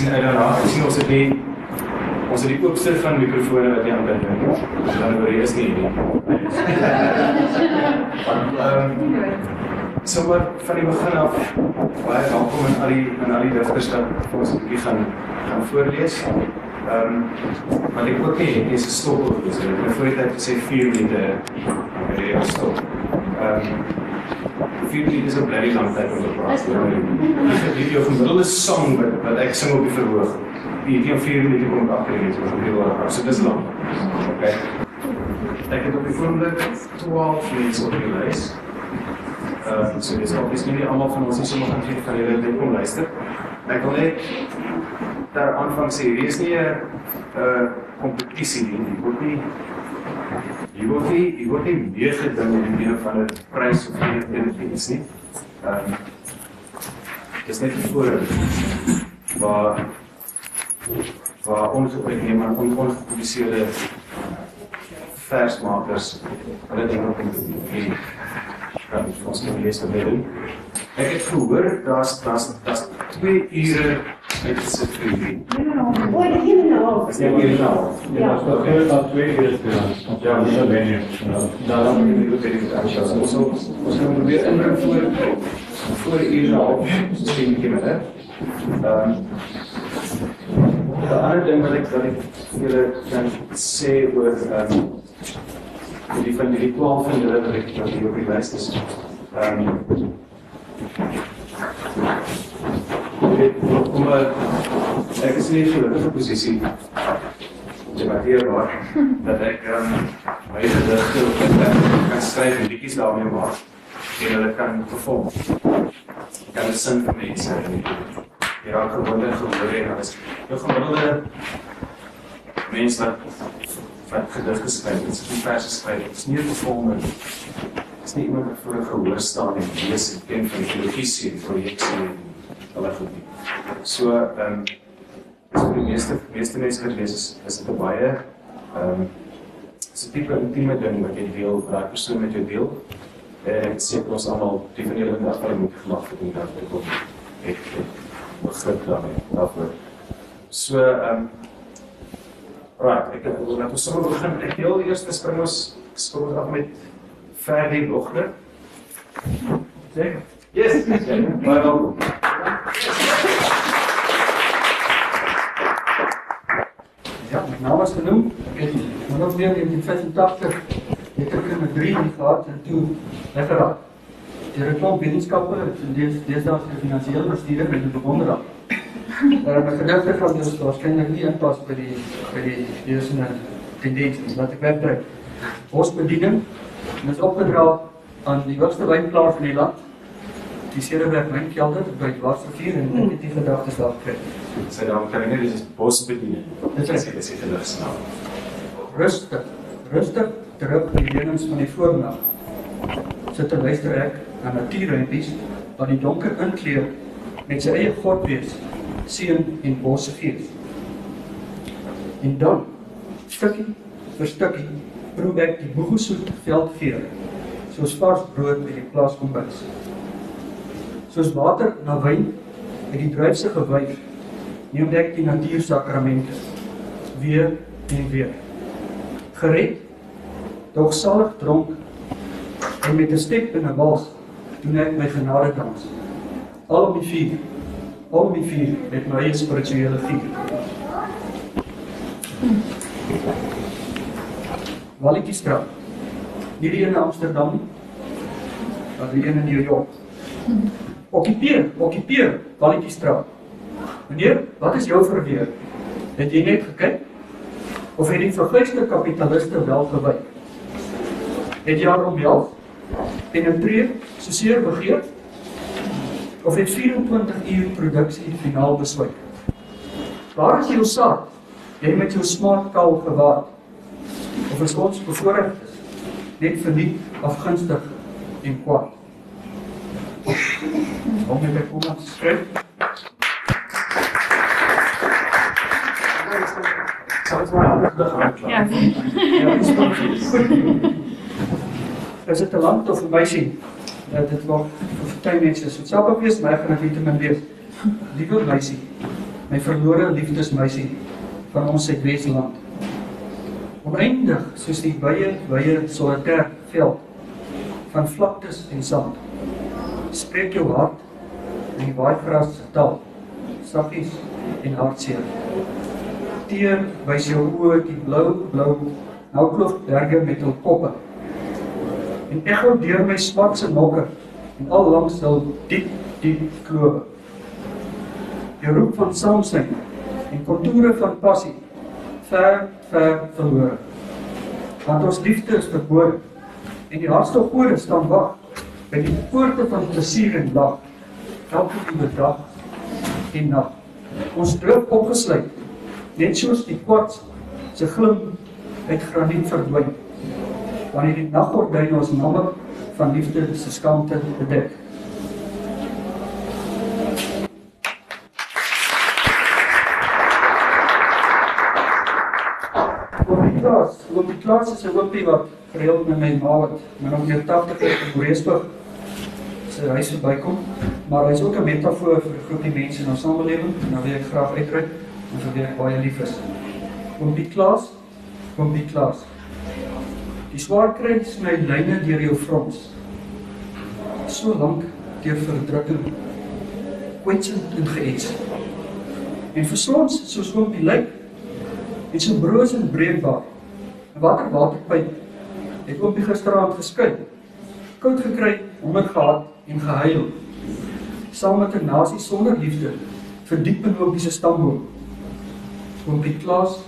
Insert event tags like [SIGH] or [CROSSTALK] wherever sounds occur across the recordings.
sien uit daarna, ek sien ons het die ons het die oopste van mikrofone wat jy kan dink. Dan oor is nie nie. Ehm so maar van die begin af baie welkom aan al die aan al die digters wat vir ons 'n bietjie gaan gaan voorlees. Ehm um, maar ek ook nie is stop op dis. Ek het voor die tyd gesê 4 minute by die stop. Ehm um, 4 minute is 'n baie lang tyd om te praat. Ek het hierdie gemiddelde song wat wat ek sing op die verhoog. Die teen 4 minute kom agter hier, so ek wil maar so dis lank. Okay. Ek het op die oomblik 12 minute op die lys. Uh, so dis obviously nie almal van ons is sommer gaan gee van julle dit kom luister. Ek wil net daar aanvang sê hier is nie 'n 'n kompetisie nie. Jy word nie jy word nie jy word nie meegeding in een van 'n prys of enigiets nie. Ehm um, dis net voorbeeld waar waar ons op 'n neem aan ongepubliseerde versmakers hulle ding op die kan ons kan lees wat hulle doen. Ek het gehoor daar's daar's daar's 2 ure met se vriendin. Oor die hele naal. Is nie meer nou. Ja, dat is heel dat twee keer gedaan. Ja, niet alleen je. Daarom moet ik ook even aanschaffen. Ons zal ons gaan proberen inbrengen voor voor de ure half. Misschien een keer met hè. Ehm de andere ding wat ik wat ik jullie kan sê oor ehm die van die 12 van julle wat wat hier op die lys is. Ehm Dit kom ek is nie so 'n posisie debatteerbaar dat ek um, my gedigte op internet kan skryf en liedjies daarmee maak en hulle kan perform. Ek kan sin vir mense en jy raak gewoonlik gehoor en alles. Jou gemiddelde mens wat wat gedigte skryf, dit is nie verse skryf, dit is nie 'n performer. Dit is nie iemand wat voor 'n gehoor staan en lees en ken van televisie en projeksie en hulle goed nie. So, ehm um, so die meeste meeste mense wat lees is is dit 'n baie ehm um, is 'n tipe intieme ding wat jy deel, wat daai persoon met jou deel. En ek sê ons almal die van julle wat moet gemaak het om dat te kom. Ek begrip daarmee daarvoor. So ehm um, right, ek wil net ons sommer begin. Ek die eerste spring ons spring ons af met Ferdi Logner. Zeker. Yes. Baie welkom. Ja, mijn naam was genoemd. Ik ben ook weer in 85 het ek in 'n 3 gehad en toe weggeraak. Die reklame wetenskappe, dis dis daar se finansiële bestuur en die bewonderaar. Uh, my gedigte gaan dus waarskynlik nie inpas by die by die heersende tendense wat ek wegtrek. Bosbediening en is opgedra aan die hoogste wynplaas in die land. Die Cereberg wynkelder by Dwarsrivier en ek het die gedagtes daar gekry. Sy naam kan ek nie dis bosbediening. Dit is Dit is 'n geligsnaam. rustig, rustig terug die lenings van die voornag. Sit en luister ek na natuurrempies wat die donker inkleer met sy eie God wees, seën en bosse gees. En dan, stukkie vir stukkie, proe ek die boegesoet veldgeur, soos vars brood uit die plaas kombuis. Soos water na wyn uit die druifse gewyf, neem ek die natuursakramente weer en weer. Gered, doch salig dronk en met 'n step en 'n wals doen ek my genade dans. Al op die vier, al die vier met my eie spirituele vuur. Walletjiestraat. Nie die een in Amsterdam nie, maar die een in New York. Okkupeer, okkupeer Walletjiestraat. Meneer, wat is jou verweer? Het jy net gekyk? Of het die verguiste kapitaliste wel gewyk? Het jy haar omhelp? Penetreer, soseer begeer? Of het 24 uur produksie finaal besluit? Waar is jou saad? Jy met jou smaak kaal gewaad? Of is ons bevoorreg is? Net verniet afgunstig en kwaad? Kom met kom skryf. Ons aan Ja. Ja. Is dit 'n land of 'n meisie? Ja, dit word vir party mense so sappig wees, maar ek gaan dit min wees. Liewe meisie, my verlore liefdesmeisie van ons Suidwesland. Oneindig soos die wye wye solitair veld van vlaktes en sand. Spreek jou hart in die waaigras se taal, saggies en hartseer. Teer wys jou oë die blou blou noukloof berge met hul koppe. En ekho deur my swart se nokke en al langs hul diep diep klowe. Die roep van saamsyn en kontoure van passie ver ver verlore. Want ons liefde is verbode en die hartstog gode staan wag by die poorte van plesier en lag. Elke liewe dag en nag. Ons druk opgesluit net soos die kwarts se glim uit graniet verdwyn. Wanneer die naggordyn ons namme van liefde se skaamte bedek. Op die klas, die klas is 'n oopie wat gereeld met my ma wat min of meer 80 jaar in Boreesburg sy huis verbykom, maar hy's ook 'n metafoor vir 'n groepie mense in ons samelewing en dan wil ek graag uitdruk en vir wie ek baie lief is. Op die klas, op die swaar kry sny lyne deur jou frons. So lank deur verdrukking, kwetsend en geëts. En vir soms soos oom die lyk en so broos en breekbaar. 'n Watter waterpyp het oom die gisteraand geskei. Koud gekry, honger gehad en gehuil. Saam met 'n nasie sonder liefde verdiep in oom se stamboom. Oom die klas,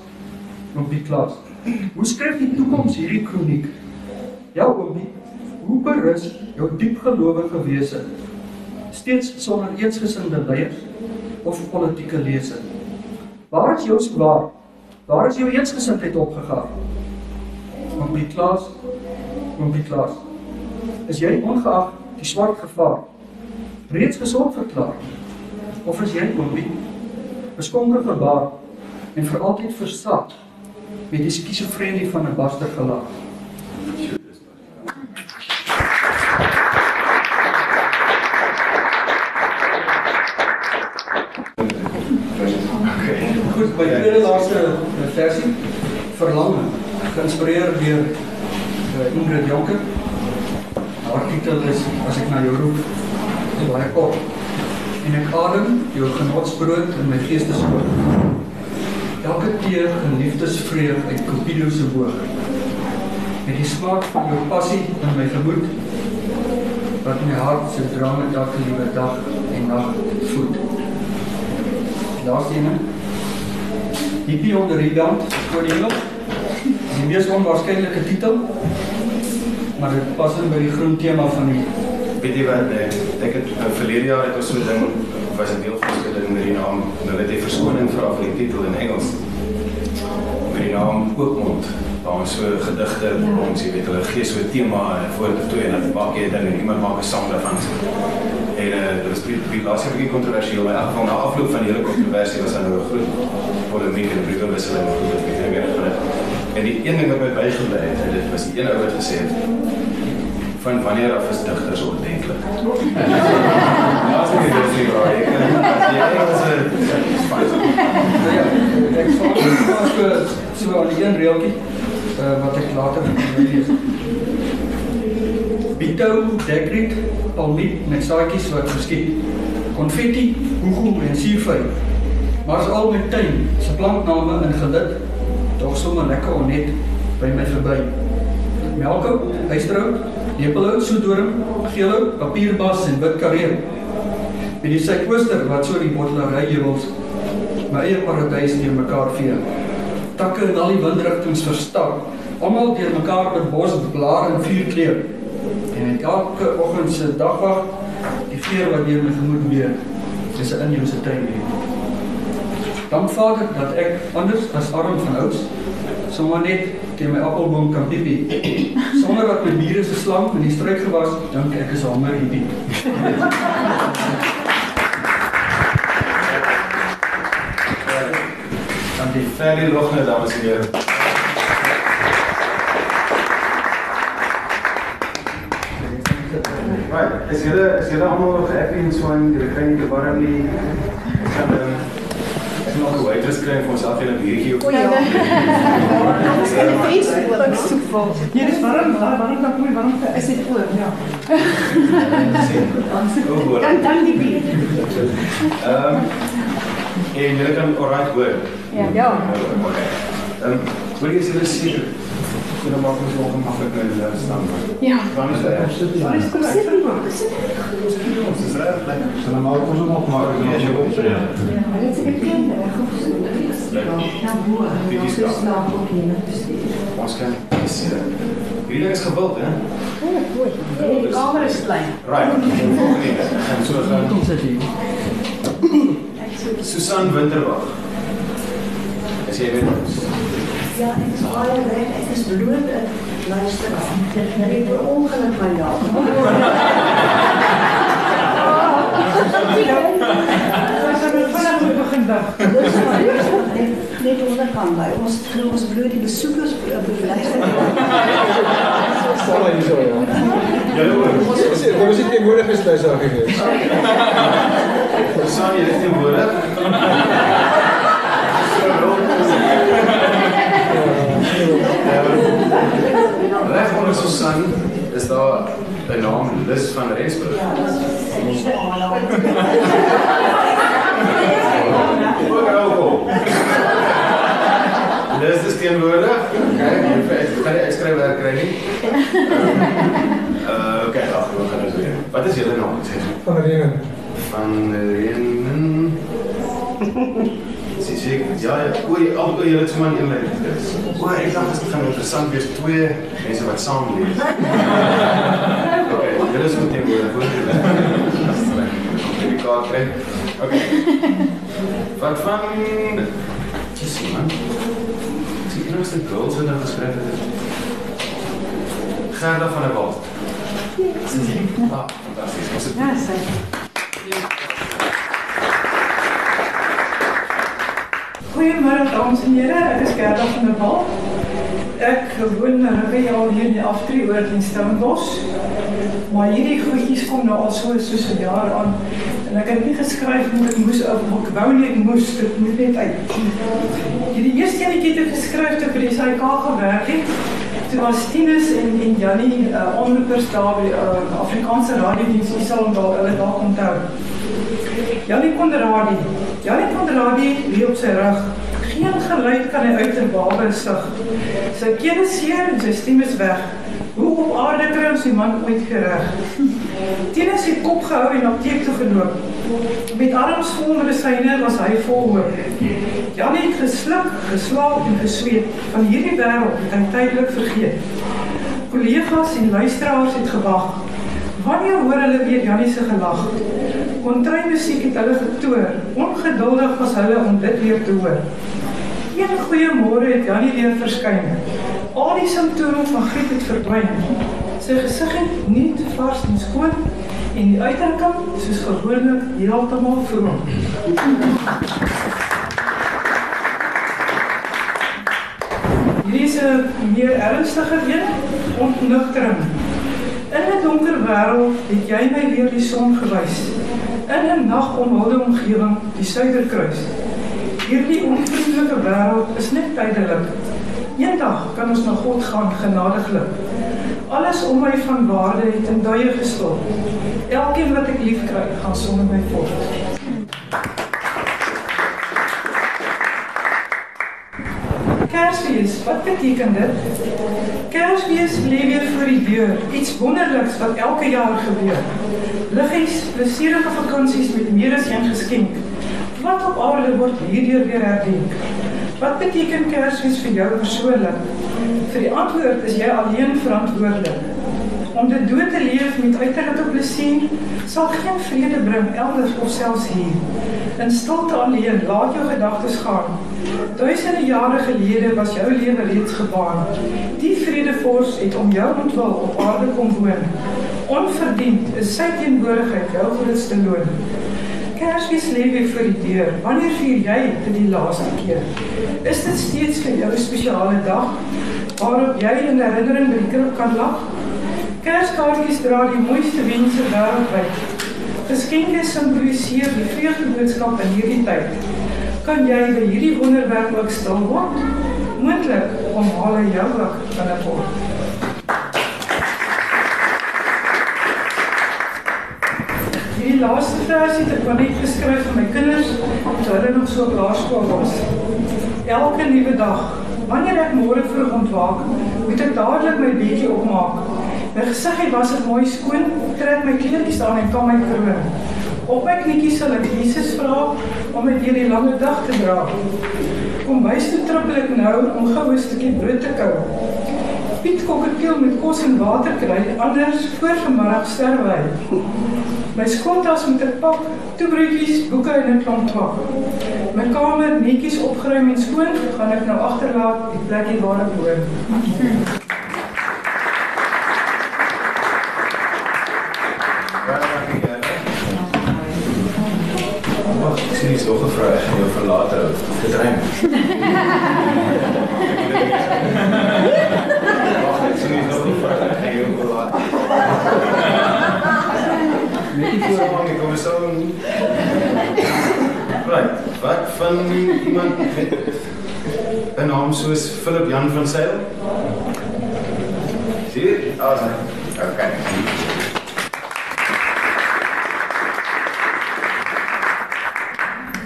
oom die klas. Hoe skryf die toekoms hierdie kroniek? Ja, oomie, hoe berus jou diepgelowige wese steeds sonder eensgesinde leiers of politieke lese? Waar is jou swaar? Waar is jou eensgesindheid opgegaan? Oomie Klaas, oomie Klaas. Is jy ongeag die swart gevaar reeds gesond verklaar? Of is jy oomie beskonker gebaar en vir altyd versak met die skizofrenie van 'n baster gelaat. Goed, by die laaste versie verlang geïnspireer deur uh, Ingrid Jonker. Haar titel is as ek na jou roep, baie kort. En ek adem jou genotsbrood in my geestesoog. Elke teer in liefdesvreug uit Cupido se boog. Met die smaak van jou passie in my gemoed wat my hart se drame elke liewe dag en nag voed. Laaste ene. Hippie onder die band voor die hemel. Die mees onwaarskynlike titel. Maar dit pas in by die groen tema van die Weet jy wat, eh, ek het uh, verlede jaar het ons so 'n ding was 'n deel van ding met die naam, nou het jy verskoning vra vir die titel in Engels. Met die naam Oopmond. Waar ons so gedigte ons, jy weet, hulle gee so 'n tema voor te toe en dan maak jy 'n ding en iemand maak 'n sang daarvan. En uh, dit was baie baie laas jaar bietjie kontroversieel, maar in elk geval na afloop van die hele kontroversie was daar nou 'n groot polemiek en 'n briewewisseling oor dit met dinge gegaan. En die een ding wat my bygebly het, dit was die een ou wat gesê het van wanneer af is digters ordentlik? Ja, as [LAUGHS] jy dit sê, bro, jy kan jy Engels is fyn. Nou ek sal so so aan die een reeltjie uh, wat ek later gaan lees. Bitou, dekrit, palmiet met saadjies wat geskiet. Konfetti, hoegel en suurvy. Maar is al met tuin, se plantname in gelid, tog sommer lekker onnet by my verby. Melkou, huistrout, lepelhou, soedoring, geelhou, papierbas en wit kareel. Met die suidooster wat so die bottelary heuwels my eie paradys deur mekaar vee. Takke in al die windrigtings verstak, almal deur mekaar met bos blare en vuur kleur. En elke oggend se dagwag, die geur wat deur my gemoed weer, is 'n inheemse tuin hier. Dank Vader dat ek anders as arm van ouds sommer net teen my appelboom kan piepie. Sonder dat my bure se slang in die struik gewas, dink ek is honger hierdie. Dan die Ferry Lochner, dames en heren. Right, is julle is julle almal happy en en julle kry nie te warm nie. Ons gaan um, nog 'n waitress kry en vir ons elkeen 'n biertjie op. O ja. Ons kan 'n fees voor. Hier is warm, daar warm dan mooi warm. Is dit voor? Ja. Oh. Dan dan die bier. Ehm en julle kan alright hoor. Ja. Ja. Okay. Ehm wil jy sê seker kunnen maak ons nog maklik met hulle staan. Ja. Dan is dit. Waar is kom sit nie maar. Ons is reg. Dan maak ons nog maar as jy op sê. Dit is 'n kind reg op so. Nou boer. Ons is slaap ook nie. Ons kan sien. Hierdie is gewild, hè? Die kamer is klein. Right. Een. En so gaan Kom sit hier. Susan Winterbag. As jy weet ons. Ja, ek is baie reg. Ek is bloot 'n luisteraar. Ek het per ongeluk my naam. Ons het met vinnig moet begin dag. Dis maar net net onderkant by ons glo ons bloot die besoekers beluister. [LAUGHS] Sal hy so ja. Julle hoor. Ons sê dit was nie teenwoordig is by sake nie. Susan, jy is nie Reg onder Susan is daar 'n naam Lis van Rensburg. Ja, dis dis nie almal. Ook alcohol. Lis is teenwoordig. Okay, jy kan die ekskryf werk kry nie. [LAUGHS] Uh, okay, ag, wat gaan ons doen? Wat is julle naam? Van Renen. van Renen. Sien sê ja, ja, oor al oor julle twee man een lyn. O, ek dink dit gaan interessant wees twee mense wat saam leef. [LAUGHS] Okay, julle is moet teenwoordig voor julle. Die kaart kry. Okay. Wat van Jessie man? Sien nou se girls wat daar geskryf het? Gerda van der Walt. Ah, fantasties. Ons het Ja, sy. Goeiemôre dames en here, ek is Gerda van der Walt. Ek woon nou by al hier in die aftreeoord in Stellenbosch. Maar hierdie goedjies kom nou al so soos 'n jaar aan en ek het nie geskryf moet ek moes of ek wou nie ek moes dit moet net uit. Hierdie eerste enetjie het ek geskryf toe vir die SAK gewerk het. Toe was Tinus en en Jannie uh, omroepers daar by uh, Afrikaanse radiodiens, jy sal hom daar hulle daar onthou. Jannie Konradi. Jannie Konradi lê op sy rug. Geen geluid kan hy uit 'n babe sug. Sy keel is seer en sy stem is weg. Hoe op aarde kry ons die man ooit gereg? [LAUGHS] Tinus het kop gehou en apteek toe geloop. Met arms vol medisyne was hy vol hoop. Jannie het gesluk, geslaap en gesweet. Van hierdie wêreld het hy tydelik vergeet. Kollegas en luisteraars het gewag. Wanneer hoor hulle weer Jannie se gelag? Kontry musiek het hulle getoer. Ongeduldig was hulle om dit weer te hoor. Een goeie môre het Jannie weer verskyn. Al die simptome van griep het verdwyn. Sy gesig het nuut, vars en skoon en die uitdrukking soos gewoonlik heeltemal vroom. Hierdie is 'n meer ernstige een, ontnugtering. In 'n donker wêreld het jy my weer die son gewys. In 'n nagomhulde omgewing, die suiderkruis. Hierdie onvriendelike wêreld is net tydelik. Eendag kan ons na God gaan genadiglik. Alles om my van waarde het in duie gestort. Elkeen wat ek liefkry, gaan sonder my voort. Kersfees, wat beteken dit? Kersfees lê weer voor die deur, iets wonderliks wat elke jaar gebeur. Liggies, plesierige vakansies met meer as een geskenk. Wat op aarde word hierdeur weer herdenk? Wat beteken Kersfees vir jou persoonlik? Vir die antwoord is jy alleen verantwoordelik. Dit dood te leef met uiterlike plesier sal geen vrede bring elders of selfs hier. In stilte alleen laat jou gedagtes gaan. Duisende jare gelede was jou lewe reeds gebaan. Die vredevors het om jou ontwil op aarde kom woon. Onverdiend is sy teenwoordigheid jou grootste loon. Kersfees lê weer voor die deur. Wanneer vier jy dit die laaste keer? Is dit steeds vir jou 'n spesiale dag waarop jy in herinnering by die krib kan lag? Kerskaartjies dra die mooiste wense wêreldwyd. Geskenke simboliseer die vreugdeboodskap in hierdie tyd. Kan jy by hierdie wonderwerk ook stil word? Moontlik om hulle jou ook binnekort. Die laaste versie het ek net geskryf vir my kinders toe hulle nog so op laerskool was. Elke nuwe dag, wanneer ek môre vroeg ontwaak, moet ek dadelik my bedjie opmaak. My gesiggie was dit mooi skoon, trek my kleertjies aan en kom my kroon. Op my knietjies sal ek Jesus vra om deur die lange dag te dra. Kom huis toe trippel ek nou om gou 'n stukkie brood te kou. Piet kokkerkeel met kos en water kry, anders voor vanmiddag sterwe hy. My skoontas moet ek pak, toebroodjies, boeke en 'n klomp twak. My kamer netjies opgeruim en skoon, gaan ek nou agterlaat die plekkie waar ek woon. Soos Philip Jan van Sail? Sien? Ah, okay.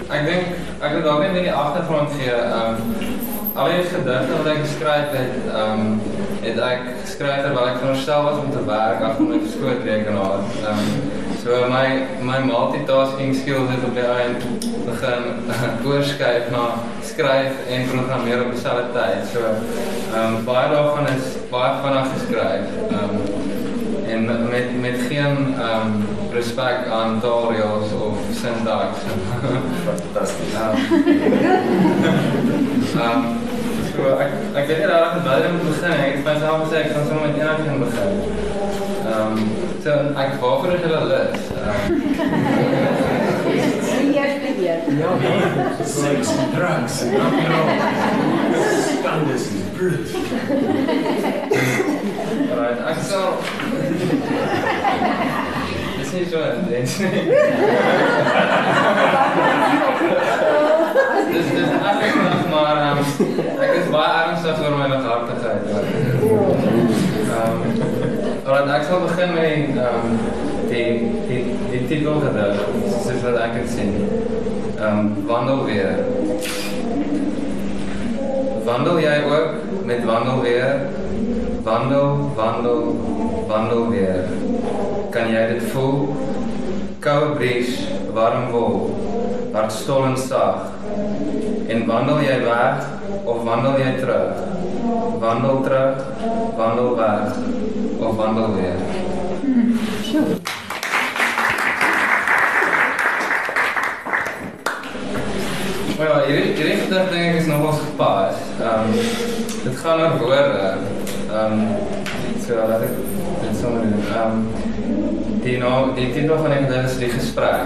Ek dink ek wil dalk net 'n agtergrond gee. Ehm um, al die gedigte wat ek geskryf het, ehm um, het ek geskryf terwyl ek veronderstel was om te werk agter my skootrekenaar. Ehm um, so my my multitasking skills het op die eind begin [LAUGHS] oorskuif na skryf en programmeer op dieselfde tyd. So ehm um, baie daarvan is baie vinnig geskryf. Ehm um, en met met geen ehm um, respek aan taalreëls of syntax. Fantasties. [LAUGHS] Ehm so ek ek weet nie daar waar om te begin. Ek het myself gesê ek gaan sommer met enigiets begin. Ehm so ek waarvoor [LAUGHS] is hulle lus? Ehm Die eerste keer. Sex, drugs, rock and roll. Scandals, bloed. alright, ek sal [LAUGHS] Dis nie so intens nie. [LAUGHS] Dis dis ernstig maar ehm ek is baie ernstig oor my lighartigheid. Ehm alright, ek sal begin met ehm die die die titel gedig, soos wat ek dit sien. Ehm wandel weer. Wandel jy ook met wandel weer? Wandel, wandel, wandel weer. Kan jy dit voel? Koue bries, warm wol, hartstollend sag. En wandel jy weg of wandel jy terug? Wandel terug, wandel weg of wandel weer. Maar ja, hierdie hierdie gedig dink ek is nogals gepas. Ehm um, dit gaan oor woorde. Ehm um, so laat ek dit sommer doen. Ehm um, die nou die titel van die gedig is die gesprek.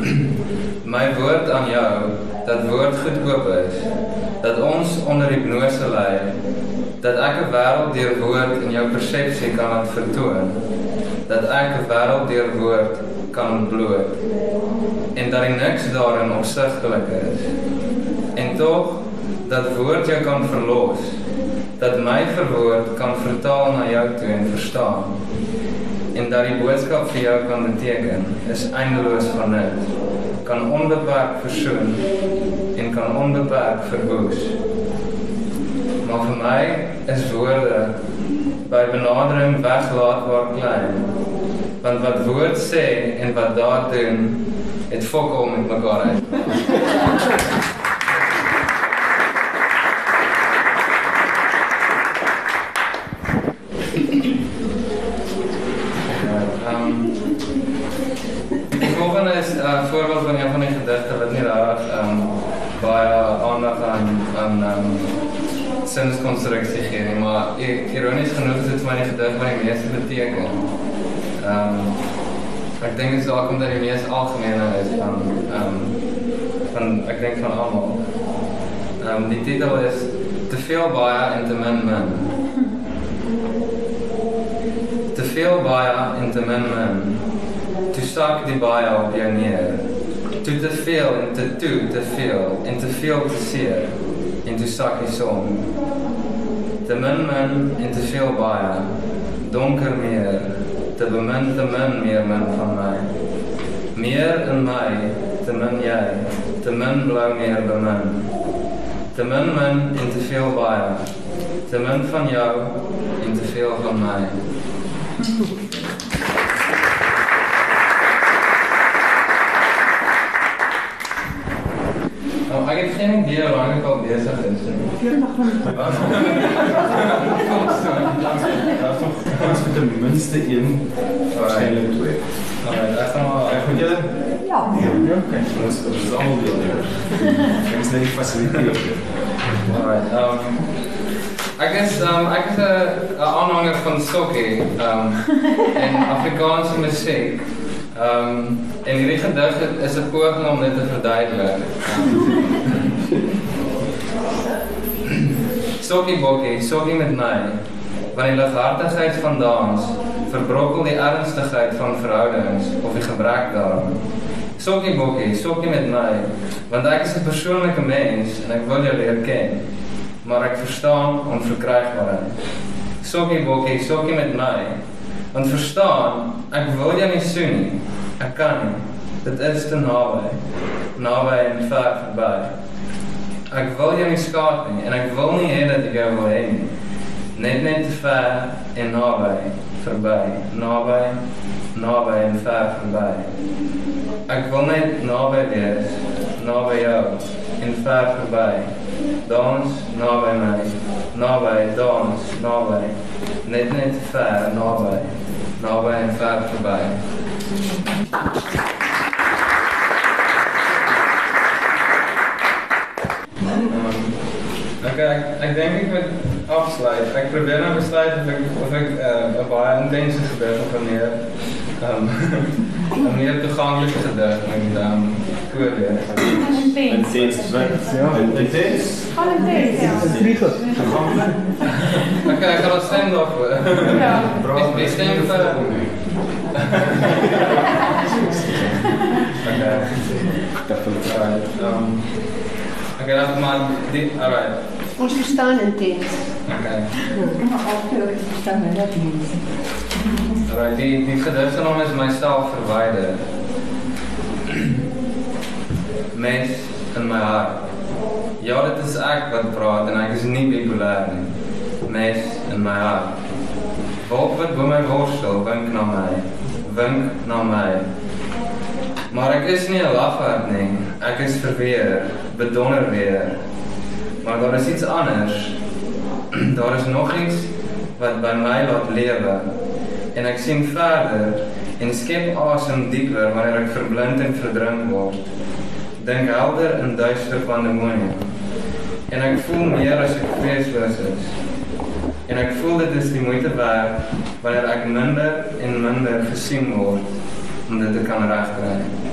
[CLEARS THROAT] My woord aan jou dat woord goedkoop is. Dat ons onder hipnose lê. Dat ek 'n wêreld deur woord in jou persepsie kan laat vertoon. Dat ek 'n wêreld deur woord kan ontbloot en dat niks daarin opsigtelik is. En tog dat woord jou kan verlos, dat my verwoord kan vertaal na jou toe en verstaan. En dat die boodskap vir jou kan beteken is eindeloos van nut. Kan onbeperk versoen en kan onbeperk verwoes. Maar vir my is woorde by benadering weglaatbaar klein. Want wat woord sê en wat daad doen, het fokol met mekaar uit. Ehm volgende is 'n uh, voorbeeld van een van die gedigte wat nie ehm um, baie aandag aan aan um, sinskonstruksie gee nie, maar ironies genoeg is dit vir my die gedig wat die meeste beteken. Ehm um, ek dink dit is dalk omdat die mees algemene is van ehm um, van ek dink van almal. Ehm um, die titel is Te veel baie en te min min. Te veel baie en te min min. Toe sak die baie op jou neer. Toe te veel en te toe te veel en te veel te seer en toe sak die son. Te min min en te veel baie. Donker meer, te bemin te min meer min van my. Meer in my, te min jy, te min blou meer bemin. Te min min en te veel baie. Te min van jou en te veel van my. Nou, ek het geen idee hoe lank ek al besig is nie. Daar's nog kans vir ten minste een waarskynlik twee. Alright, ek gaan maar Ek moet julle Ja. Ja, okay. Ons is almal deelnemers. [LAUGHS] Ons net die fasiliteite. Alright, um ek is um ek is 'n aanhanger van sokkie um en [LAUGHS] Afrikaanse musiek. Um en hierdie gedig is 'n poging om dit te verduidelik. Um, [LAUGHS] sokkie bokkie, sokkie met my. Want die lighartigheid van dans verbrokkel die ernstigheid van verhoudings of die gebrek daaraan. Sokkie bokkie, sokkie met my, want ek is 'n persoonlike mens en ek wil jou leer ken. Maar ek verstaan onverkrygbaarheid. Sokkie bokkie, sokkie met my. Want verstaan, ek wil jou nie soen nie. Ek kan nie. Dit is te naby. Naby en ver verby. Ek wil jou nie skaad nie en ek wil nie hê dat ek jou wil nie. Net net te ver en naby, verby, naby, naby en ver verby. Ek wil net naby wees, naby jou en ver verby. Dans naby my, naby dans, naby. Net net te ver, naby, naby en ver verby. Okay, ek ek dink ek moet afsluit. Ek probeer nou besluit of ek of ek uh, 'n baie intense gedig of wanneer ehm [LAUGHS] 'n meer toeganklike gedig met ehm voorlees. Intens. Ja, intens. Gaan dit wees, ja. Vlieger. Okay, ek gaan dit stem daarvoor. Ja. Is die stem vir Okay. Dat wil ek raai. Okay, dan maar dit alright. Ons verstaan intens. Okay. Maar altyd staan hulle dat mense. Alright, die die gedig se naam is myself verwyder. Mens in my hart. Ja, dit is ek wat praat en ek is nie bipolêr nie. Mens in my hart. Wolk wat bo my worstel, wink na my. Wink na my. Maar ek is nie 'n lafaard nie. Ek is verweer, bedonder weer. Maar daar is iets anders. [CLEARS THROAT] daar is nog iets wat by my laat lewe. En ek sien verder en skep asem dieper wanneer ek verblind en verdrink word. Dink helder in duister pandemonium. En ek voel meer as ek vreesloos is. En ek voel dit is die moeite werd wanneer ek minder en minder gesien word om dit te kan regkry.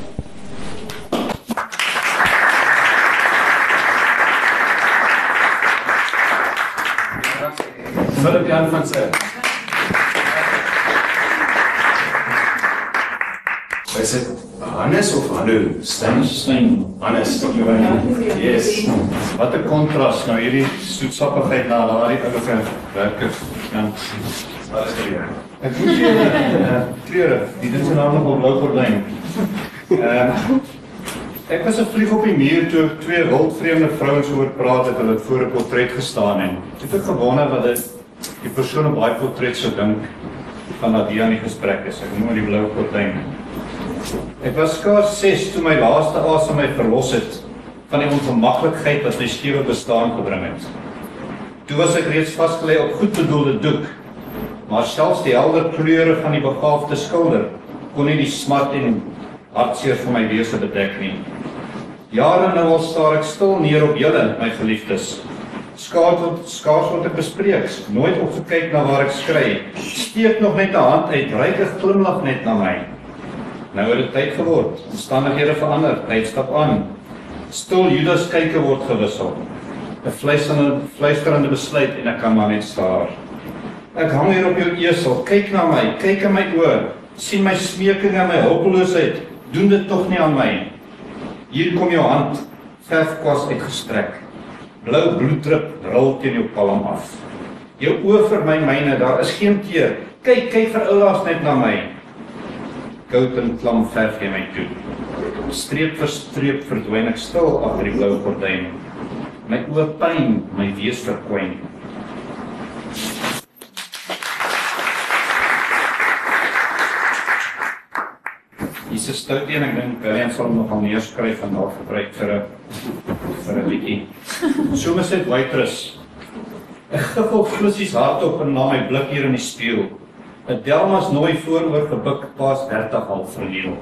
Philip Jan van Zyl. Is dit Hannes of Hanno? Stein. Stein. Hannes. Yes. Wat 'n kontras nou hierdie soetsappigheid na daardie oulike werker. Ja. Alles jou. Ek moet julle uh, treurig, die ding se naam nog op blou gordyn. Ehm Ek was 'n vlieg op die muur toe ek twee wildvreemde vrouens hoor praat het hulle voor 'n portret gestaan en het ek gewonder wat dit die persoon op daai portret sou dink van dat die aan die gesprek is. Ek noem die blou gordyn. Ek was skaars 6 toe my laaste asem my verlos het van die ongemaklikheid wat my skewe bestaan gebring het. Toe was ek reeds vasgelê op goedbedoelde doek, maar selfs die helder kleure van die begaafde skilder kon nie die smart en hartseer van my wese bedek nie. Jare nou al staar ek stil neer op julle, my geliefdes. Skaars word skaars word ek bespreek, nooit opgekyk na waar ek skry. Steek nog net 'n hand uit, reik 'n glimlag net na my. Nou het dit tyd geword. Omstandighede verander, tyd stap aan. Stil Judas kyke word gewissel. 'n Fluisterende fluisterende besluit en ek kan maar net staar. Ek hang hier op jou esel. Kyk na my, kyk in my oë. sien my smeking en my hulpeloosheid. Doen dit tog nie aan my. Hier kom jou hand, verfkwas uitgestrek. Blou bloeddrup rol teen jou palm af. Jou oë vir my myne, daar is geen teer. Kyk, kyk vir oulaas net na my. Goud en klam verf jy my toe. Streep vir streep verdwyn ek stil agter die blou gordyn. My oë pyn, my wees verkwyn. 'n stout een, ek dink Gillian sal nog al meer skryf en daar gebruik vir 'n vir 'n bietjie. Somerset Waitress. Ek op flissies hardop en na my blik hier in die spieël. 'n Delmas nooi vooroor gebuk pas 30 half verleel.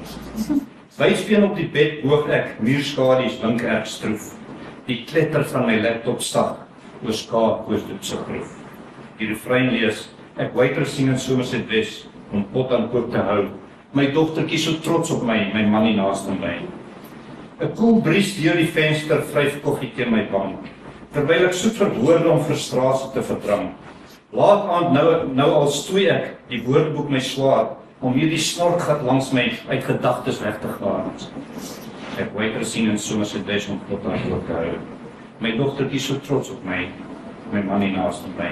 Wyspeen op die bed hoog ek, muurskadu's blink erg stroef. Die kletter van my laptop sag oor skaap oor dit se proef. Die refrein lees, ek waitress sing in Somerset West om pot aan koop te hou my dogtertjie so trots op my, my man nie naaste my. 'n Koel bries deur die venster vryf koffie teen my bank. Terwyl ek soet vir woorde om frustrasie te verdrink. Laat aand nou nou al stoei ek die woordeboek my swaar om hierdie snorkgat langs my uit gedagtes weg te gaan. Ek waiter sien en sommer se des om tot aan te hou. My dogtertjie so trots op my, my man nie naaste my.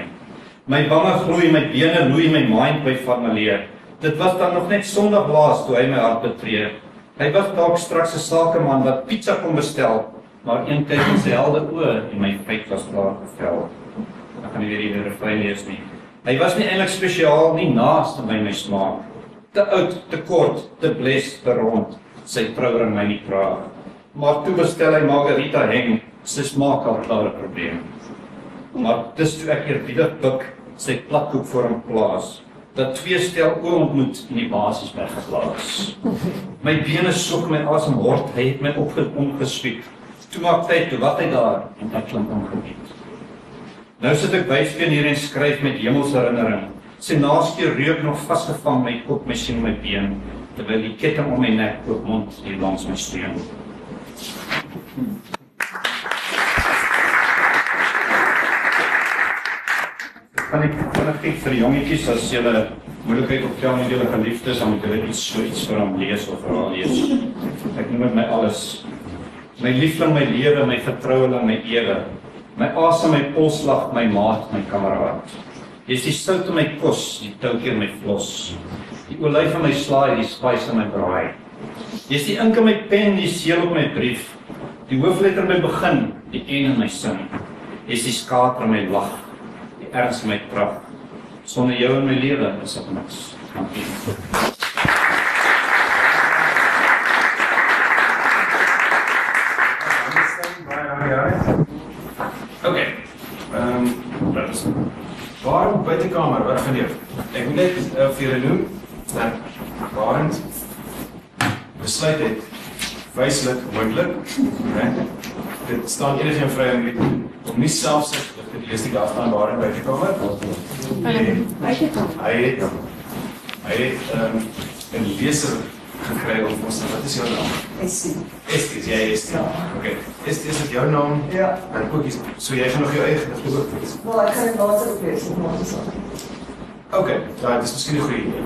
My wange gloei, my bene loei, my mind by maleer. Dit was dan nog net Sondag laas toe hy my hart betree. Hy was dalk straks 'n sakeman wat pizza kom bestel, maar een kyk in sy helde oë en my feit was klaar gevel. Ek kan nie weer die refrein lees nie. Hy was nie eintlik spesiaal nie naaste by my smaak. Te oud, te kort, te bles, te rond. Sy trouring my nie praat. Maar toe bestel hy margarita heng, sy smaak al klaar 'n probleem. Maar dis toe ek eerbiedig buk, sy platkoek voor hom plaas dat twee stel oë ontmoet in die basis weggeplaas. My bene soek my asem hort, hy het my opgespiek. Toe maak tyd toe wat hy daar en dit klink ongebied. Nou sit ek byspeen hier en skryf met hemelse herinnering. Sy naaste reuk nog vasgevang my kop, my sien my been terwyl die ketting om my nek oop mond hier langs my steun. Kan ek kan ek vir vir jongetjies as 'n moeilikheid optel met julle geliefdes dan moet hulle iets so iets vir hom lees of vir haar lees. Ek noem dit my alles. My liefling, my lewe, my vertroueling, my ewe. My asem, my polslag, my maat, my kameraad. Jy is die sout in my kos, die toukie in my vlos. Die olyf in my slaai, die spice in my braai. Jy is die ink in my pen, die seël op my brief. Die hoofletter in my begin, die en in my sin. Jy is die skater in my lag erns my krag. Sonder jou in my lewe is ek niks. Dankie. Okay. Ehm, um, wat is Waarom buitekamer wat jy? Ek moet net uh, vir julle noem dat waarom besluit het wyslik moontlik, né? Dit staan enige vry om nie selfs die eerste dag staan waar in bygekom het. Hy het hy het hy het ehm 'n leser gekry om ons wat is jou naam? Essie. Essie, jy is ja. Okay. Is dis dit jou naam? Ja. En koekies. So jy gaan nog jou eie gedagte ook lees. Wel, ek gaan dit later op lees, maar dis al. Okay, daai dis miskien 'n goeie idee.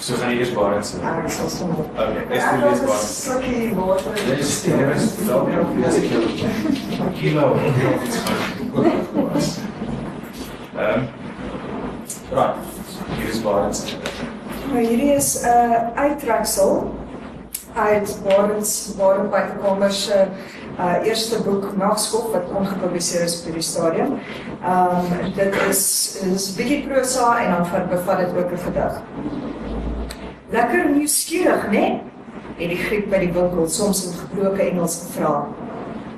So gaan jy eers baie sê. Ek sal sommer. Okay, ek sê lees baie. Sukkie water. Jy is die rest dalk nie op lees ek jou. Kilo. Ehm. Right. Hier is sê. Maar hierdie is 'n uh, uittreksel uit Barents Barent Buitekamer se uh, eerste boek Nagskof wat ongepubliseer is op die stadium. Ehm um, dit is is 'n bietjie prosa en dan bevat dit ook 'n gedig. Lekker nuuskierig, né? Nee? En die Griek by die winkel soms in gebroke Engels gevra.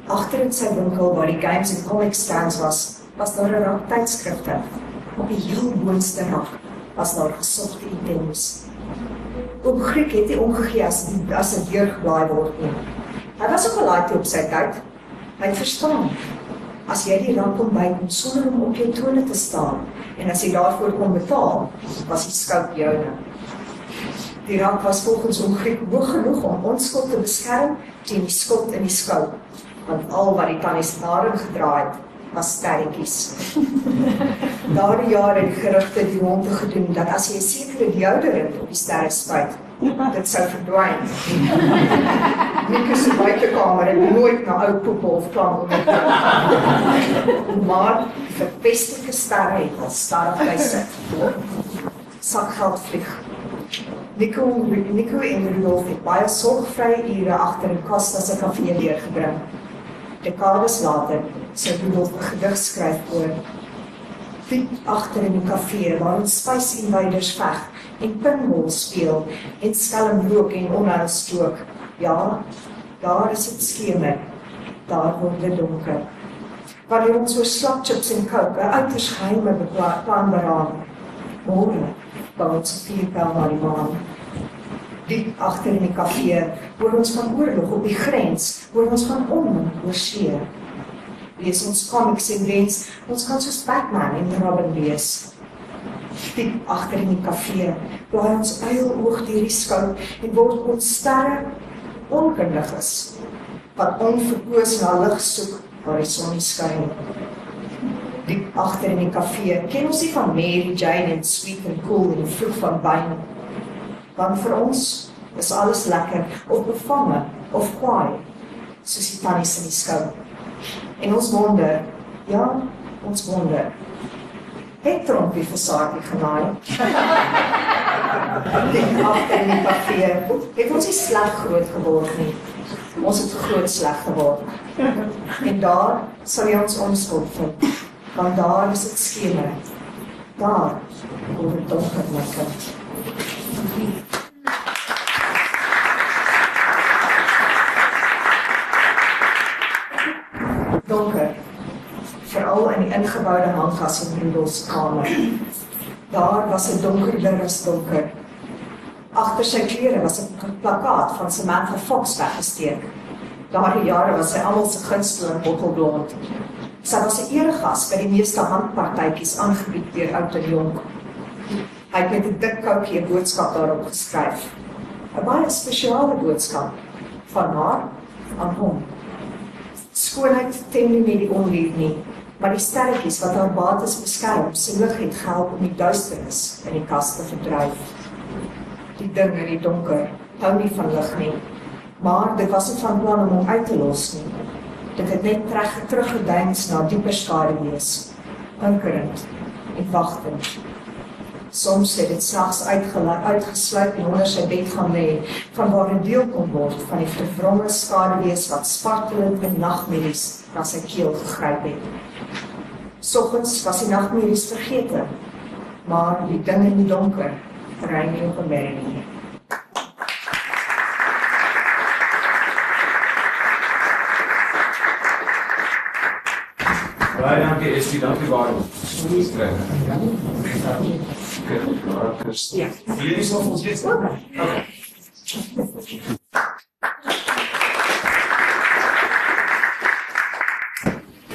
Agter in sy winkel waar die games en comic stands was, was daar 'n rak tydskrifte. Op die heel boonste rak was daar gesogte items. Oom Griek het nie omgegee as die as 'n deur geblaai word nie. Hy was ook al laat op sy tyd. Hy het verstaan. As jy die rak kom by om sonder om op jou tone te staan en as jy daarvoor kom betaal, was die skout joune. Die rak was volgens hom Griek hoog genoeg om ons skuld te beskerm teen die skuld in die skout. Want al wat die tannies daarin gedraai het, was sterretjies. [LAUGHS] Daardie jare het gerugte die ronde gedoen dat as jy 'n sekere deodorant op die sterre spuit, dit sou verdwyn. [LAUGHS] Nikke se buitekamer en nooit na ou poep of klam onder. [LAUGHS] maar die verpestelike sterre het al stadig by sit. Sakgeld vlieg. Nico, Nico en Rudolf het baie sorgvrye ure agter in Costa se kafee deurgebring. Dekades later sou Rudolf 'n gedig skryf oor diep agter in die kafee waar ons spice invaders veg en pinball speel en skelm rook en onheil stook. Ja, daar is dit skemer. Daar word dit donker. Wanneer ons so slap chips en 'n uiters geheime beplan beraam. Môre bou ons vier pel na die maan. Diep agter in die kafee, hoor ons van oorlog op die grens, hoor ons van onmin oor see. Lees ons comics en wens, ons kan soos Batman en Robin wees diep agter in die kafee, waar ons eil oog deur die skou en word ons sterre onkundig is wat onverkoos na lig soek waar die son skyn. Diep agter in die kafee ken ons nie van Mary Jane en Sweet and Cool en vroeg van wyn. Want vir ons is alles lekker of bevange of kwaai soos die tannies in die skou. En ons wonder, ja, ons wonder het trompie vir Saartjie genaai. [LAUGHS] Dit agter in die kafee. Het ons nie sleg groot geword nie. Ons het groot sleg geword. En daar sal jy ons onskuld vind. Want daar is dit skemer. Daar oor die donker lekker. Donker veral in die ingeboude hanggas in Rudolf se kamer. Daar was 'n donkerder as donker. Agter sy klere was 'n plakkaat van Samantha Fox weggesteek. Daardie jare was sy almal se gunsteling bottelblond. Sy was 'n eregas by die meeste handpartytjies aangebied deur oud en jonk. Hy het met 'n dik koutjie 'n boodskap daarop geskryf. 'n Baie spesiale boodskap van haar aan hom. Skoonheid tem nie met die onlief nie, maar die sterretjies wat haar bates beskerm, se lig het gehelp om die duisternis in die kas te verdryf. Die ding in die donker hou nie van lig nie, maar dit was nie van plan om hom uit te los nie. Dit het net terug teruggedeins na dieper skaduwees, ankerend en wagtend. Soms het dit snags uitgelaat uitgesluit en onder sy bed gaan lê, van waar 'n deel kon word van die vervromme skaduwees wat spartelend in nagmerries na sy keel gegryp het. Soggens was die nagmerries vergete, maar die ding in die donker ry nie op 'n nie. Baie dankie Estie, dankie Baron. Dis reg. Ja. Jullie is nog ons dit. Okay.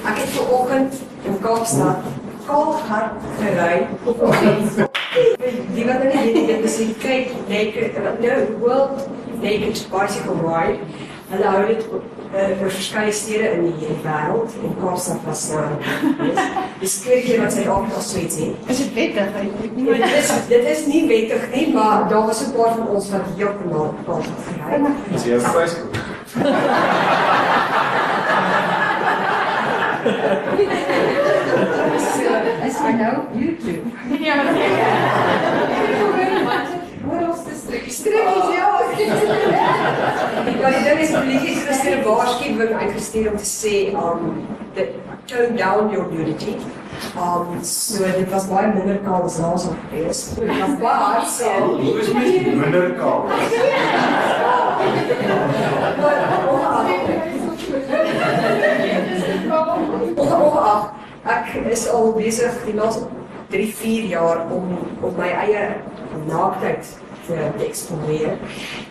Ek het vanoggend in Kaapstad kaalhard gery. Die wat net hier dit is die kyk naked nou world naked bicycle ride. Hulle hou dit uh, vir verskeie stede in die wêreld en Kaapstad was nou. Dis tweede keer wat nog so iets het. Is dit wettig? Dit is dit is nie wettig nie, maar daar was 'n paar van ons wat heeltemal Kaapstad gery het. Dis jou Facebook. Is hy nou YouTube? Ja, Wat was dit strikkies? Strikkies, ja. [LAUGHS] Ja, die ding is polisie het gister 'n waarskuwing uitgestuur om te sê um that tone down your nudity. Um so dit was baie minder kaal as laas op gewees. Maar so Hoe is met minder kaal? Ongeag, ek is al besig die laaste 3, 4 jaar om op my eie naaktheid te te eksponeer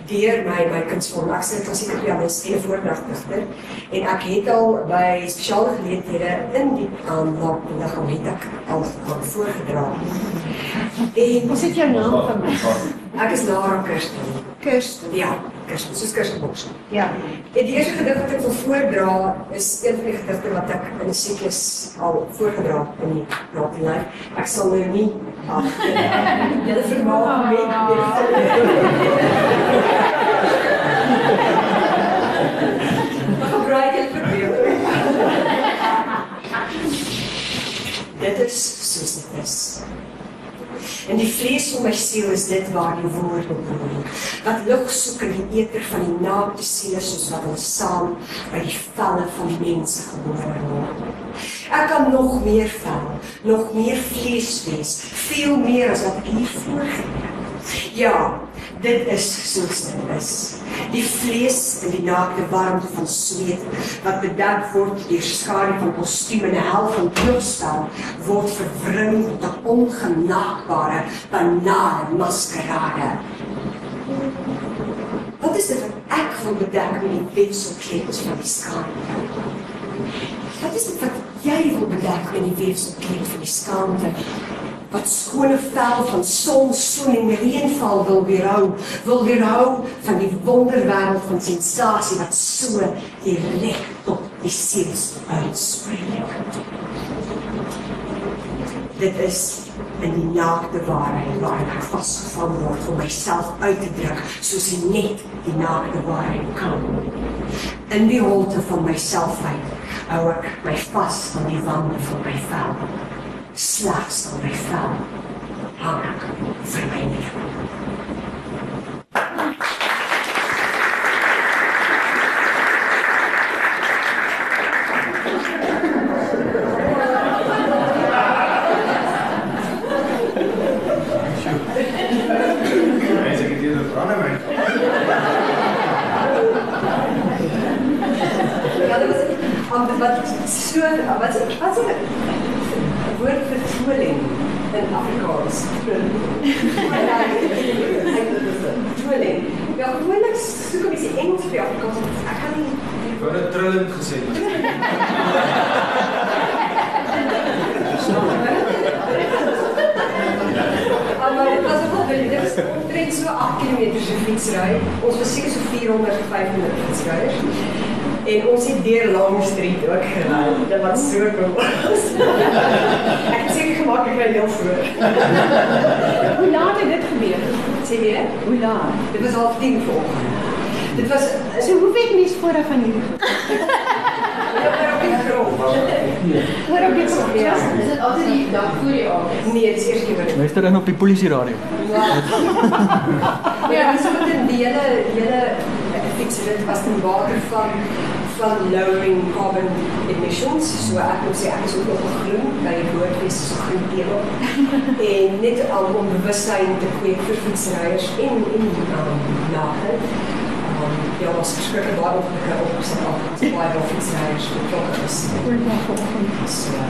deur my my kunsvorm. Ek sê klassieke pianis en voordragdigter en ek het al by spesiale geleenthede in die um, naakliggaam het ek al al voorgedra. En Wat is jou naam van my? ek is Lara Kirsten. Kirsten. Ja, Christian, soos Christian Boks. Ja. En die eerste gedig wat ek wil voordra is een van die gedigte wat ek in 'n siklus al voorgedra het in die Raad en Lyf. Ek sal nou nie af. [LAUGHS] Julle vermaak met dit. Gebruik dit vir weer. Dit is soos dit is. In die vlees van my siel is dit waar die woorde broei. Wat lig soek in die eter van die naakte siele soos wat ons saam by die velle van mense gebore word. Ek kan nog meer vel, nog meer vlees wees, veel meer as wat ek hier voorgee. Ja, dit is soos dit is. Die vlees in die naakte warmte van sweet wat bedek word deur skare van kostuum en 'n hel van bloedspel word verwring tot 'n ongenaakbare banale maskerade. Wat is dit wat ek wil bedek met die wefselkleed van die skaamte? Wat is dit wat jy wil bedek met die wefselkleed van die skaamte? Wat skone vel van son, son en reënval wil weerhou, wil weerhou van die wonderwêreld van sensasie wat so direk tot die siel uitspreek. Dit is in die naakte waarheid waar ek vasgevang word om myself uit te druk soos ek net die naakte waarheid kan. In die holte van myself uit hou ek my vas aan die wande van my vel slegs op my vel hang ek vir my neer. Mense het hier 'n brande my. Ja, dit was om wat so wat wat is dit? woord vir tweeling in Afrikaans. Tweeling. Ja, gewoonlik soek ek die Engels vir Afrikaans. Ek kan nie Ek wou net trillend gesê het. Maar dit was ook wel dit was omtrent so 8 km se fietsry. Ons was seker so 400 500 fietsryers. En ons het deur Long Street ook gery. Dit so cool. ek het seker gemaak ek ry heel vroeg. [LAUGHS] Hoe laat het dit gebeur? Sê weer? Hoe laat? Dit was half 10 vanoggend. Dit was So hoe weet mens vooraf van hierdie goed? Ja, maar op die grond. Hoor op die grond. Ja. Is dit altyd die dag voor die aand? Nee, dit is eers keer wat Luister in op die polisieradio. [LAUGHS] Ja. Ja, dis so met die hele hele fietsrit was ten water van lowering carbon emissions. So ek moet sê ek is ook op groen by die woordfees so groen tebel. [LAUGHS] en net al om bewustheid te kweek vir fietsryers en en um, nate. Um, ja, was verskriklik baie ongelukke op sy af. Baie baie fietsryers betrokke is. So,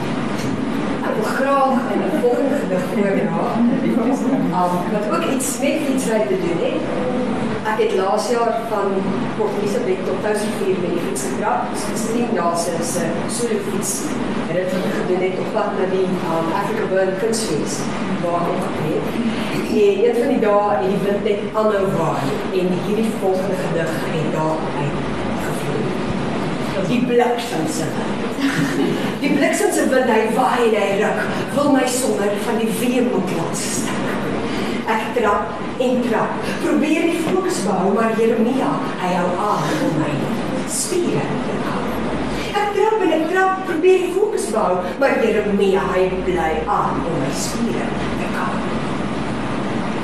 ek wil graag in 'n volgende gedig oordra. [LAUGHS] Um, wat ook iets met fietsry te doen het. Ek het laas jaar van Port Elizabeth tot Touwsrivier met die fiets getrap. Spesifiek daar se se solo fiets. En dit wat ek gedoen het op pad na die um, Africa Burn Kunstfees waar ek opgetree het. En een van die dae het die wind net aanhou waai en hierdie volgende gedig het daar uit gevloei. Die bliksem se wind. [LAUGHS] Die bliksem se wind hy waai en hy ruk, wil my sommer van die weemoed laat stik. Ek trap en trap, probeer die fokus behou, maar Jeremia, hy hou aan om my spiere te hou. Ek trap en ek trap, probeer die fokus behou, maar Jeremia, hy bly aan om my spiere te hou.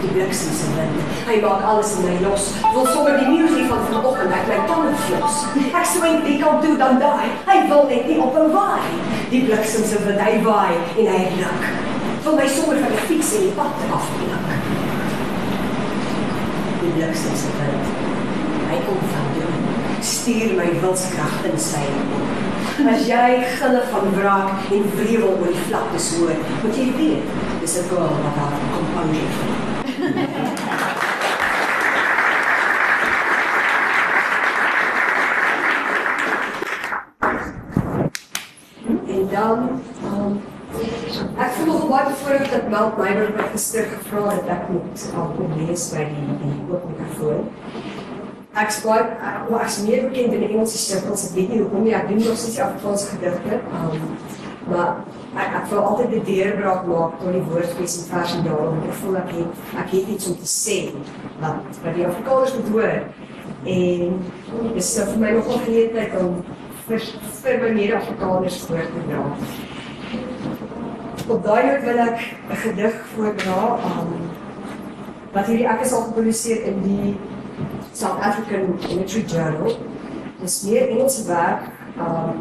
Die bliksem se wind, hy maak alles in my los, wil sommer die nuus hier van vanoggend uit my tande flos. Ek swing die kant toe dan daai, hy wil net nie op 'n waai. Die bliksem se wind, hy waai en hy ruk. Wil my sommer van die fiets en die pad afpluk die bliksem se wind. Hy kom van doen. Stuur my wilskrag in sy hand. As jy gille van wraak en wrevel oor die vlaktes hoor, moet jy weet, dis 'n girl wat haar composure vind. En dan um, Ek voel nog baie bevoorreg dat Melt Meiber my gister gevra het dat ek moet kom lees by die die oop mikrofoon. Ek spreek ek was meer bekend in die Engelse sirkels. Ek weet nie hoekom nie. Ek doen nog steeds Afrikaanse gedigte. Um, maar ek ek wil altyd die deurbraak maak tot die woordfees en vers en daarom ek voel ek het ek het iets om te sê wat wat die Afrikaners moet hoor. En dis nou vir my nogal geleentheid om vir vir my mede-Afrikaners voor te dra. Op daai noot wil ek 'n gedig voordra aan um, wat hierdie ek is al gepubliseer in die South African Literary Journal. Dis meer Engelse werk, um,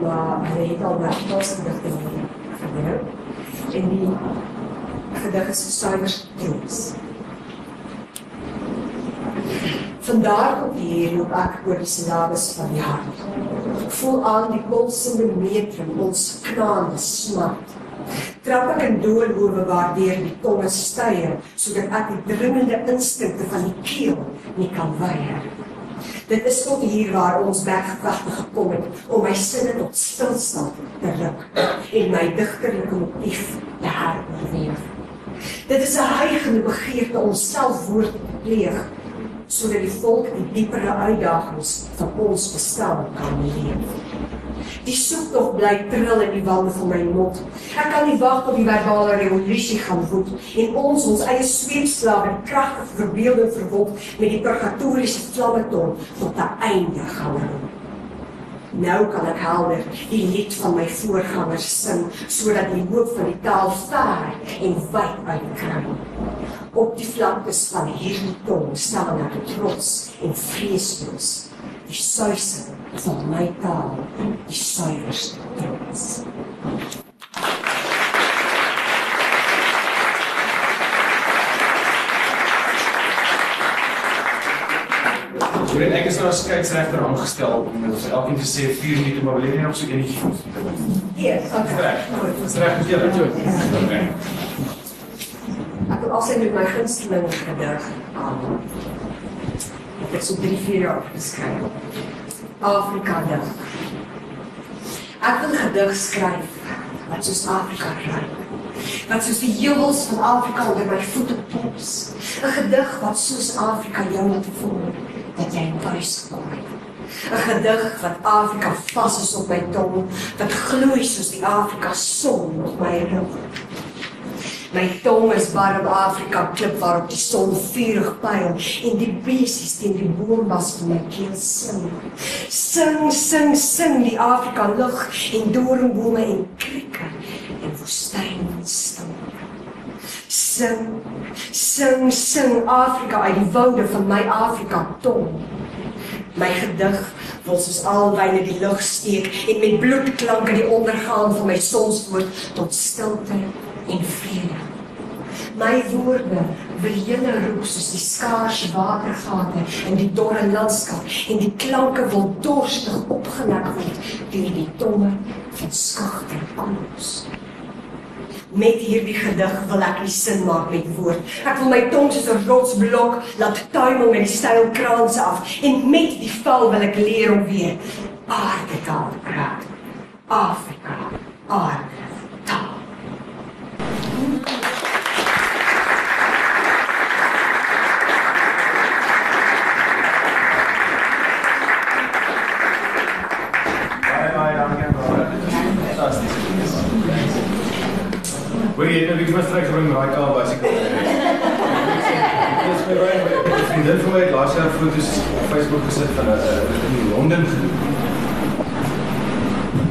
maar hy het al werk pas gedigte gedoen. En die gedig is suiwer Engels. Vandaar op hier loop ek oor die silabes van die hart. Ek voel aan die pulsende metrum, ons knaande smart. Trap ek in doolhoewe waardeur die tonge styer, sodat ek die dringende instinkte van die keel nie kan weier. Dit is tot hier waar ons weggevegte gekom het om my sinne tot stilstand te ruk en my digterlike motief te heroorweeg. Dit is 'n heilige begeerte om selfwoord te pleeg sodat die volk die diepere uitdagings van ons bestaan kan leef. Die soektog bly trill in die wande van my mond. Ek kan nie wag tot die verbale revolusie gaan voed en ons ons eie sweepslawe kragtige verbeelding verwond met die purgatoriese flammeton tot 'n einde gaan roep. Nou kan ek helder die lied van my voorgangers sing sodat die hoop van die taal ver en wyd uitkry. Op die vlaktes van hierdie tong staan ek trots en vreesloos. Die trots. Ek is nou as skeieregter aangestel om met ons elkeen te sê 4 minute maar wil jy nie nog so enetjie voel nie. Yes, okay. Reg. Dis reg met julle toe. Okay. Ek wil met my gunsteling gedig aan. Ek het so 3 4 jaar geskryf. Afrika dig. Ek wil gedig skryf wat soos Afrika raak. Wat soos die heuwels van Afrika onder my voete pops. 'n Gedig wat soos Afrika jou laat voel dat jy tuis kom. 'n Gedig wat Afrika vas is op my tong, wat gloei soos die Afrika son op my rug. My tong is warm Afrika klip waarop die son vurig pyl en die besies teen die boombas van my keel sing. Sing, sing, sing die Afrika lug en doringbome en krieke en woestyn stil. Sing, sing, sing Afrika uit die woude van my Afrika tong. My gedig wil soos alwyne die lug steek en met bloedklanke die ondergaan van my sonswoord tot stilte en vrede. My woorde wil julle roep soos die skaars watergate in die dorre landskap en die klanke wil dorstig opgenek word deur die tonge van skugter koels. Met hierdie gedig wil ek die sin maak met woord. Ek wil my tong soos 'n rotsblok laat tuimel met die styl kraanse af en met die val wil ek leer om weer aarde taal praat. Afrika, aarde. Jy net weer straks bring daai kaal bicycle? Dis my baie baie. Vriendin van my laas jaar foto's op Facebook gesit van 'n in Londen gedoen.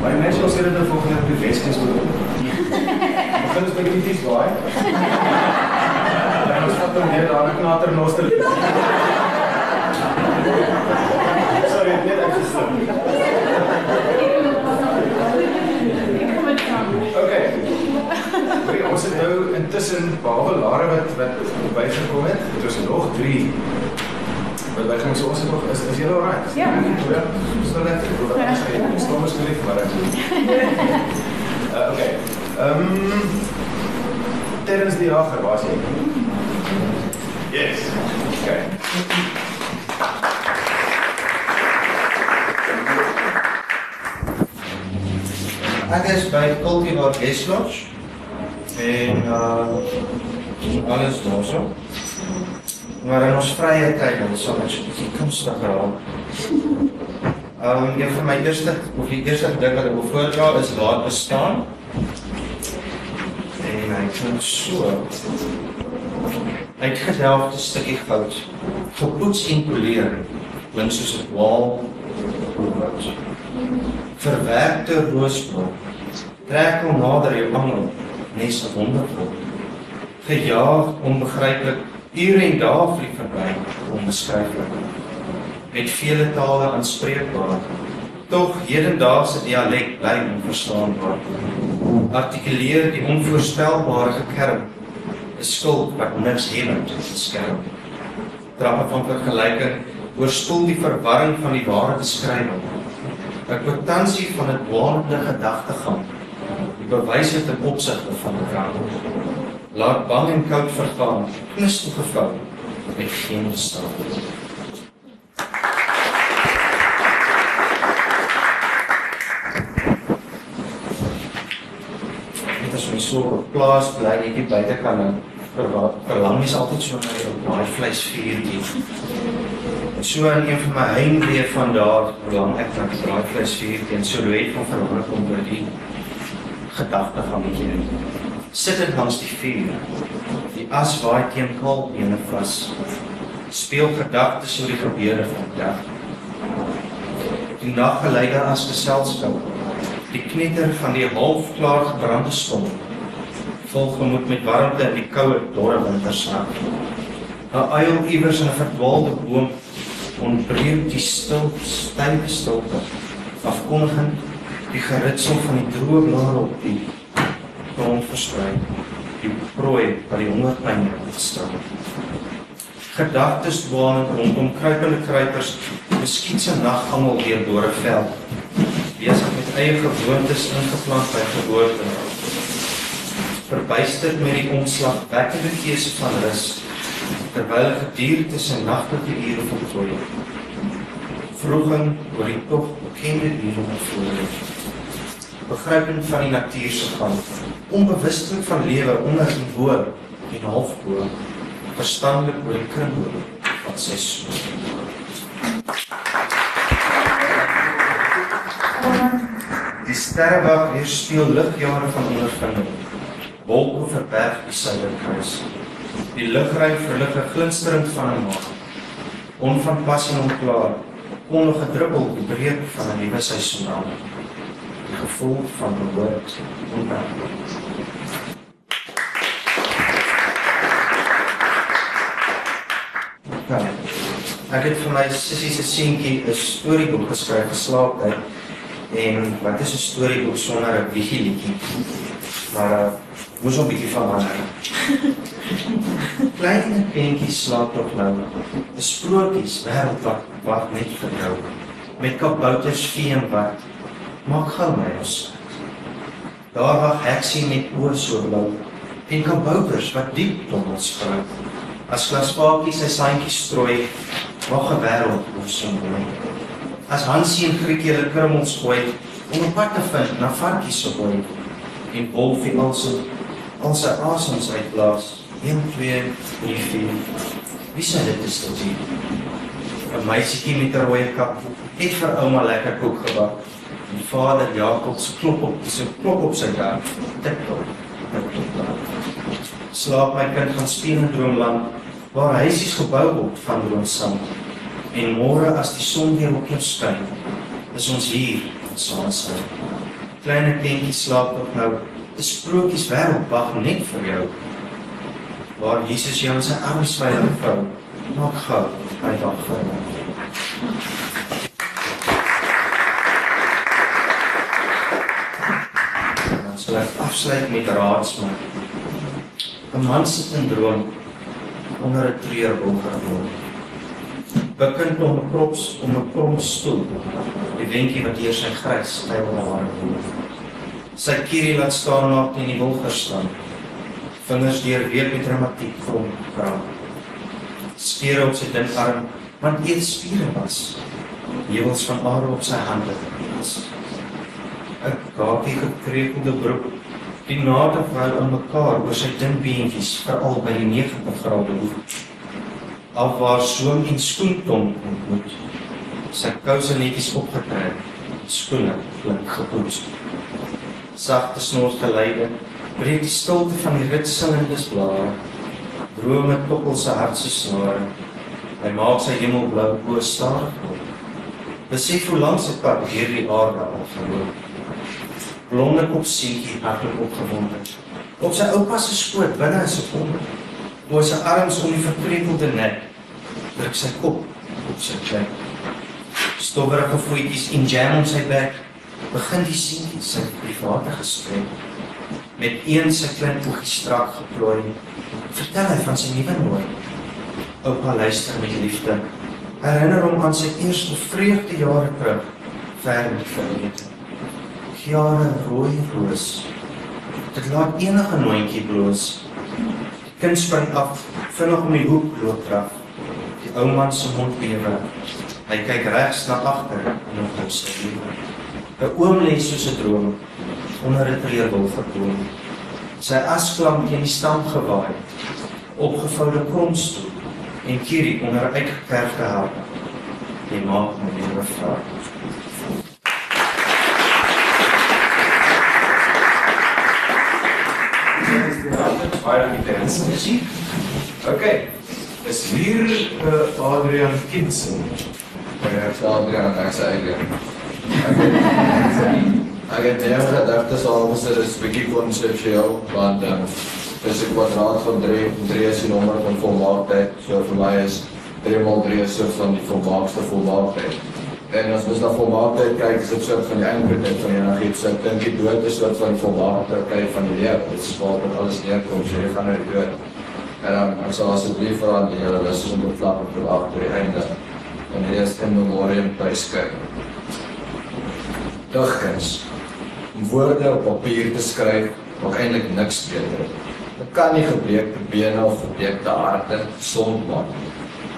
My mense sal sê dit nou volgende op die Weskus moet doen. Begin ons by krities baie. En ons vat dan weer daar 'n knater noster. Sorry, net ek gesê. Okay. Wie ons het nou intussen behalwe Lara wat wat bygekom het, het ons nog 3 wat by gaan so ons nog is is julle alright? Ja. Ja. Lekker. Wat ek sê, ons kom ons gelief maar ek. Uh, okay. Ehm um, Terens die Jager, waar is jy? Yes. Okay. Ek is by Cultivar Guest Lodge en uh alles daarso. Maar in ons vrye tyd dan sal so 'n bietjie kunstig raak. Um een van my eerste of die eerste ding wat ek wil voordra is laat bestaan. En hy klink so. Uitgedelfde stukkie goud, gepoets en poleer, klink soos 'n waal verwerkte roosblom. Trek hom nader jou angel nes wondervol. Gejaag, onbegryplik, ure en dae vlieg verby, onbeskryflik. Met vele tale aanspreekbaar, tog hedendaagse dialek bly onverstaanbaar. Artikuleer die onvoorspelbare gekerm, 'n skuld wat niks helend beskerm. Trappe van vergelyking oorspoel die verwarring van die ware beskrywing. 'n Kwitansie van 'n dwaalende gedagtegang. Die bewyse ten opsigte van die krag. Laat bang en koud vergaan, knus toegevou met geen bestaan. Dit is my so op plaas bly net hier buite kan nou verlang is altyd so na daai vleisvuurtjie. En so in een van my heimwee van daar verlang ek na daai vleisvuurtjie en so loop van verlang kom oor die gedagte van die Here. Sit dit langs die vuur. Die as waai teen kaal bene vas. Speel gedagtes oor die gebeure van die dag. Die naggeleider as geselskap. Die knetter van die halfklaar gebrande stomp vol gemoed met warmte in die koue dorre wintersnag. 'n Uil iewers in 'n verdwaalde boom ontbreek die stil, stywe stilte, afkondigend die geritsel van die droë blare op die grond versprei, die prooi wat die hongerpyn bestraf. Gedagtes dwaal rondom kruipende kruipers, miskien se nagangel deur dorre veld, besig met eie gewoontes ingeplant by geboorte verbuisterd met die omslag wekkende keuse van rus terwyl gedierte se nagtelike ure voltooi. Vroeging oor die tog bekende ure voor. Begrypend van die natuur se gang, onbewustelik van lewe onder en bo en halfbo, verstandelik oor die kring van sy soort. Die sterwag weerspieël ligjare van ondervinding wolke verberg die suiderkruis. Die lugruim verlig 'n glinsterend van 'n maan. Onvanpas en onklaar, nog 'n druppel breek van 'n nuwe seisoen aan. Die gevoel van behoort onbeperk. Ja, ek het vir my sussie se seentjie 'n storieboek geskryf vir slaaptyd. En wat is 'n storieboek sonder 'n wiegelietjie? Maar uh, moes 'n bietjie van haar. Klein kindjie slaap tog nou. 'n Sprokies wêreld wat wag net vir jou. Met kabouters vee en wat. Maak gou my ons. Daar wag heksie met oë so blou. En kabouters wat diep tot ons skrou. As glaspaadjie sy sandjies strooi, wag 'n wêreld ons so mooi. As Hansie en Grietjie hulle krummels gooi om 'n pad te vind na varkies se boei en wolfie also al sy asems uitblaas. 1 2 3 4. Wie sê dit is tot hier? 'n Meisietjie met 'n rooi kap het vir ouma lekker koek gebak. En vader Jakob se klop op sy klop op sy dak. Tik klop. Tik klop. Slaap my kind van speel in droomland waar huisies gebou word van roomsand. En môre as die son weer op jou skyn, is ons hier saam saam. Kleine kindjie slaap nog nou 'n sprokies wêreld wag net vir jou. Waar Jesus jou in sy arms veilig hou, maak gou hy dag vir jou. Dan sal afsluit met raadsman. 'n Man in droom onder 'n treurboom gewoon. Bekind om 'n krops om 'n krom stoel. Die windjie wat deur sy grys styl hare voer sy kierie laat staan na teen die wil verstaan. Vingers deur weet met dramatiek kom kraam. Spiere op sy dun arm, want eet spiere was. Heuwels van are op sy hande was. 'n Kakie gekreukelde broek, die nade vrou aan mekaar oor sy dun beentjies, veral by die 90 grade hoek. Af waar soom en skoentong ontmoet. Sy kouse netjies opgetrek, skoene klink gepoets sagte snors geleide, breek die stilte van die ritsellendes blare. Drome tokkel sy hart se snare. Hy maak sy hemelblou oë op. Besef hoe lank sy pad hierdie aarde al verloop. Blonde kop seentjie hartlik opgewonde. Op sy oupa se skoot binne in sy kom. Waar sy arms om die verkreukelde nek druk sy kop op sy klein. Stowwerige voetjies in jam om sy bek begin die seentjie sy private gesprek met een sy klein oogie strak geplooi. Vertel hy van sy nuwe nooi. Oupa luister met liefde. Herinner hom aan sy eerste vreugde jare terug, ver in die verlede. Jare rooi roos. Dit laat enige nooitjie bloos. Kind spring af, vinnig om die hoek loop draf. Die ou man se mond bewe. Hy kyk regs na agter en hom se lewe. 'n Oom lê soos 'n droom onder 'n treurwil vertoon. Sy as klank teen die stam gewaai, opgevoude kromstoel en kierie onder uitgekerfde haar. Jy maak my lewe vra. baie intens musiek. OK. Is hier uh, Adrian Kinsen. Ja, Adrian, ek sê Adrian. Ek het net gedagtes al was dit 'n bietjie konseptueel want um, dis 'n kwadraat van 3, 3 is die nommer van volmaaktheid. So vir my is 3 mal 3 is soort van die volmaakste volmaaktheid. En as ons na volmaaktheid kyk, is dit soort van die eindpunt van energie. So ek dink die dood is soort van volmaaktheid van die lewe. Dit is waar dit alles neerkom, so jy gaan nou die dood. En dan ek sal asseblief vra aan die Here, dis om te vlak op die agter die einde. En die eerste memorium byskryf. Digkuns om woorde op papier te skryf maak eintlik niks beter. Dit kan nie gebreekte bene of gebreekte harte gesond maak nie.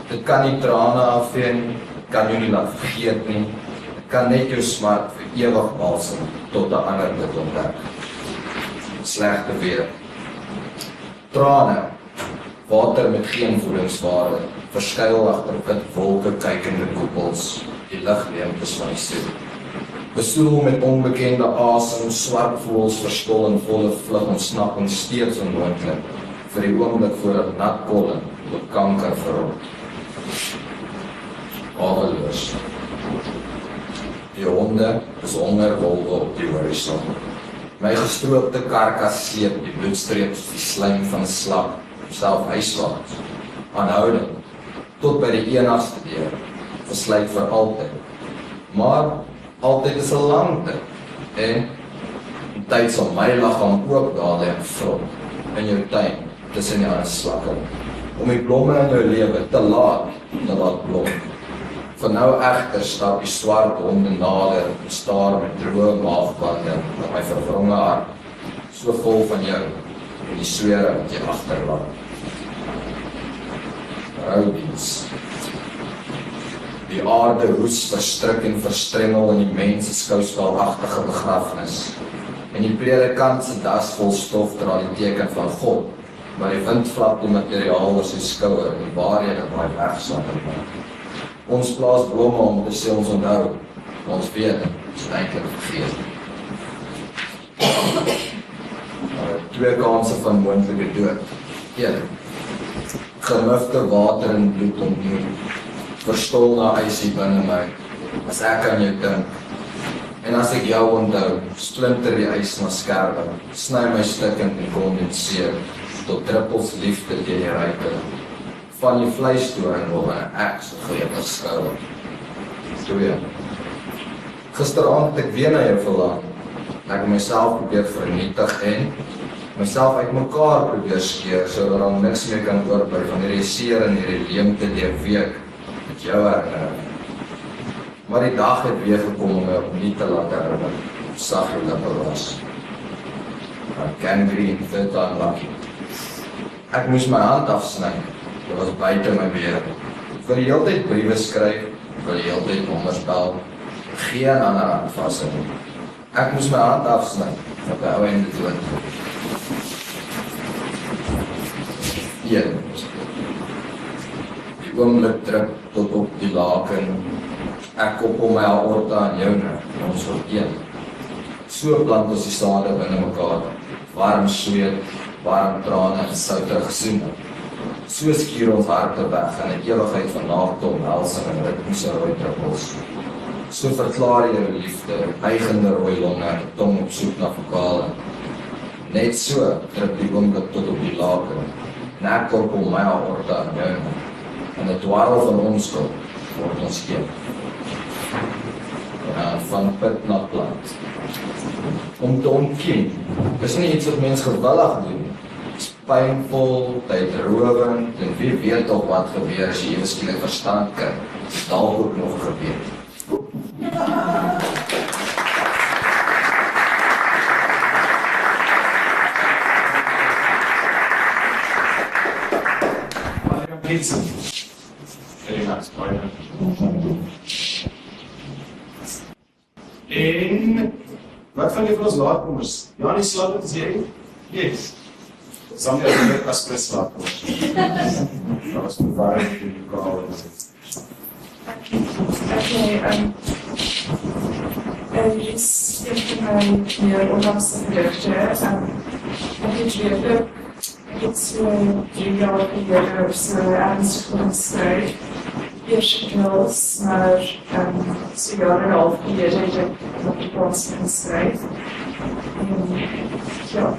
Dit kan nie trane afvee nie, kan jou nie laat vergeet nie. Dit kan net jou smart vir ewig balsam tot 'n ander dit ontdek. Slegte weer. Trane water met geen voedingswaarde verskuil agter wit wolke kykende koepels die van die see besoedel met onbekende asem swart voels verskil in volle vlug ontsnap en steeds onmoontlik vir die oomblik voor 'n nat kolle op kanker verrot Alweers. Die honde is onder wolke op die horison. My gestroopte karkas sleep die bloedstreeps die slijm van slap self huiswaarts. Aanhoudend tot by die enigste deur versluit vir altyd. Maar altyd is 'n lang tyd en die tyd sal my liggaam ook daar lê vrot in jou tuin tussen die ander slakke om die blomme in jou lewe te laat te laat blom. Van nou egter stap die swart honde nader en staar met droë maagbande op my verwronge hart so vol van jou en die swere wat jy agterlaat. Roudies. Die aarde roes verstrik en verstrengel in die mens se skouspelagtige begrafnis. En die predikant se das vol stof dra die teken van God, maar die wind flap die materiaal oor sy skouer en waarhede waai weg sonder hom. Ons plaas blomme om te sê ons onthou, ons weet, ons het eintlik vergeet. Twee kanse van moontlike dood. Een. Gemufte water en bloed ontmoet verstol na ysie binne my. As ek aan jou dink. En as ek jou onthou, splinter die ys na skerpe, sny my stukkend en kondenseer tot druppels liefde teen die ryke. Van die vleis toe en wil ek so gee verskou. Twee. Gisteraand ek weer na jou verlang. Ek het myself probeer vernietig en myself uitmekaar probeer skeer sodat daar niks meer kan oorbly van hierdie seer en hierdie leemte deur week met jou herinner. Maar die dag het weer gekom om my opnuut te laat herinner. Sag en dat was. Ek kan green fit aan lucky. Ek moes my hand afsny. Dit was buite my weer. Ek wil die hele tyd briewe skryf, wil die hele tyd nommers bel. Geen ander aanvassing. Ek moes my hand afsny 'n ou einde toe. Ja. Oomblik druk tot op die laken. Ek kop om my aorta aan joune, ons word een. So plant ons die sade binne mekaar. Warm sweet, warm trane en souter gesoen. So skuur ons harte weg in 'n ewigheid van naakte omhelsing en ritmiese rooi druppels. So verklaar jy jou liefde, eigende rooi longe, tong op soek na vokale. Net so trip die oomblik tot op die laken. En korpel my aorta aan jou. En 'n dwarrel van onskuld word ons een. Ja, van put na plant. Om te ontkiem is nie iets wat mens gewillig doen. Dit is pynvol, tydrowend en wie weet tog wat gebeur as jy ewe skielik verstand kry. Dalk ook nog gebeur. Gibson. Very nice, baie. En wat van die van ons laatkomers? Janie slaap dit as jy? Yes. Sander het net as pres slaap. Dat was te waar in die kaal. Okay, um, er is een van mijn meer onlangs gedachten. Um, ik heb weer iets drie jaar geleden of zo ernstig voor een strijd. Eerst knals, maar um, zo'n jaar en een half geleden heb ik op de plaats van een strijd. En ja,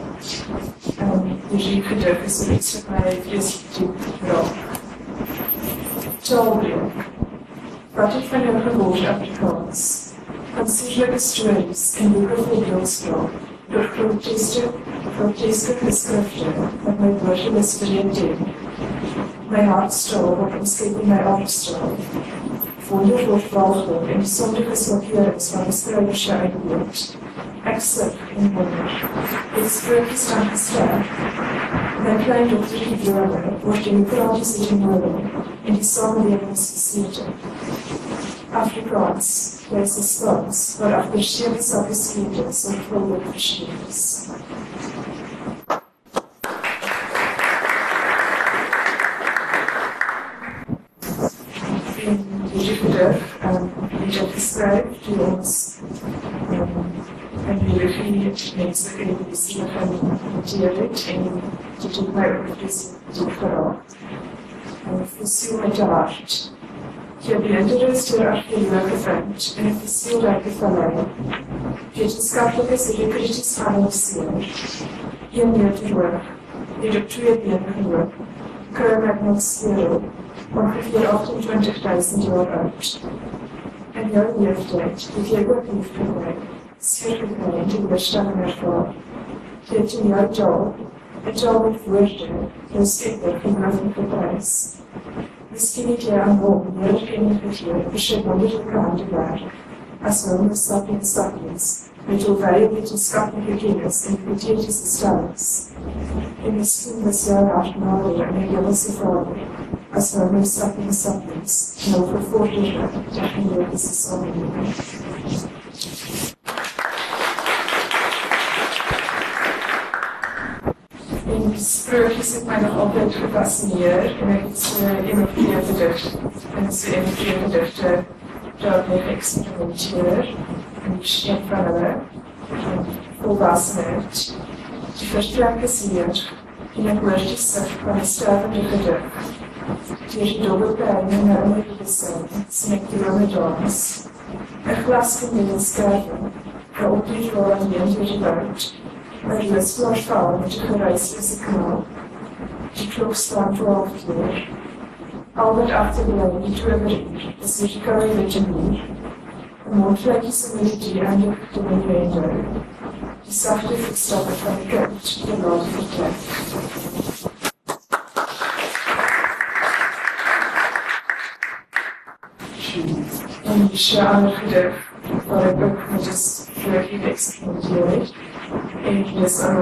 um, de regendag is er iets voor mij vreselijk diep my heart stove, what was keeping my heart stove. Wonderful falsehood and so differs for appearance from the spirit sharing world. Except in wonder. His spirit is on his step. Then climbed up to the doorway, watching the crowd sitting alone, and he saw the others seated. After gods, there is a skulls, but after sheer of his kingdom, and full of machines. De gedicht, um, die ik geschreven, die ons um, en die regie mensen in de zin van dialect en die doet mij ook dus diep geraakt. En fossiel met de hart. Je beëindigd door archeoloog gevend en een fossielrijke vallei. Wetenschappelijke serie kritisch geanalyseerd. Een meer terug, die de twee benen geloof. Kruimagnosfeer, ongeveer 28.000 jaar oud. En jouw leeftijd, die jij ook heeft konfiskuję owczym kończy krajsy działalności. And now we are pledged to take working for work, seeking money to the stamina for, taking your job, a job of wisdom, to seek the nothing for price. Riskinity and hope never came into here, we should not be crowned back, as well as stopping stockings, which will vary between Scotland beginners and gratuitous stars. In the scheme this year after Norway and a yellow ze in een keer gedicht. En ze in een keer gedichten daarmee geëxperimenteerd. En ik schreef van hulle. Volwassenheid. Die vertrekken zeer. In een woordje zegt van een stervende gedicht. Die er dubbel pijn en naar zijn. Smeekt de jonge dans. Een glas gemiddeld sterven. De opnieuw worden die in de buurt. Maar de sploorval met de gereisde kanaal. Die klok staat voor keer. Albert achterlijn die terugriep, is de curry met de muur. Een mondvlekjes melodie eindigt de meewender. Die zachte voetstappen van de kerk, de laat vertrekt. En die sjane gedicht, waar ik ook met het vlekje experimenteerd. Enkles aan mijn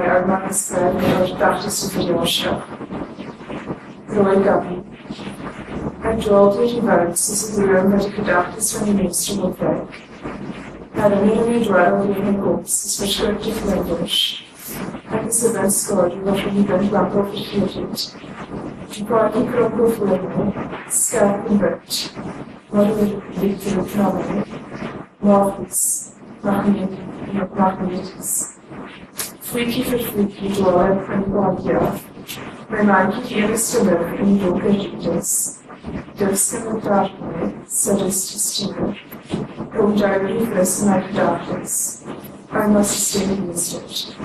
uitmakingsvrijheid en gedachten superiorschap. Roy Gabi. Hij dwaalde door die wereld tussen de deur met de gedachten van de meester op werk. Herinner me dwaalde in mijn kop, is verschrikte vleugels. Het is de wenscode waarvan die bent lang overgegeven. Whether predict it or tell it, love is fragmented, you know, from Sweetiefer My doar primordial, to live in yoga jitas, dirskamatarpane, sadististimir, from directly personal darkness. Fris mijn gedachten. I must stay listed.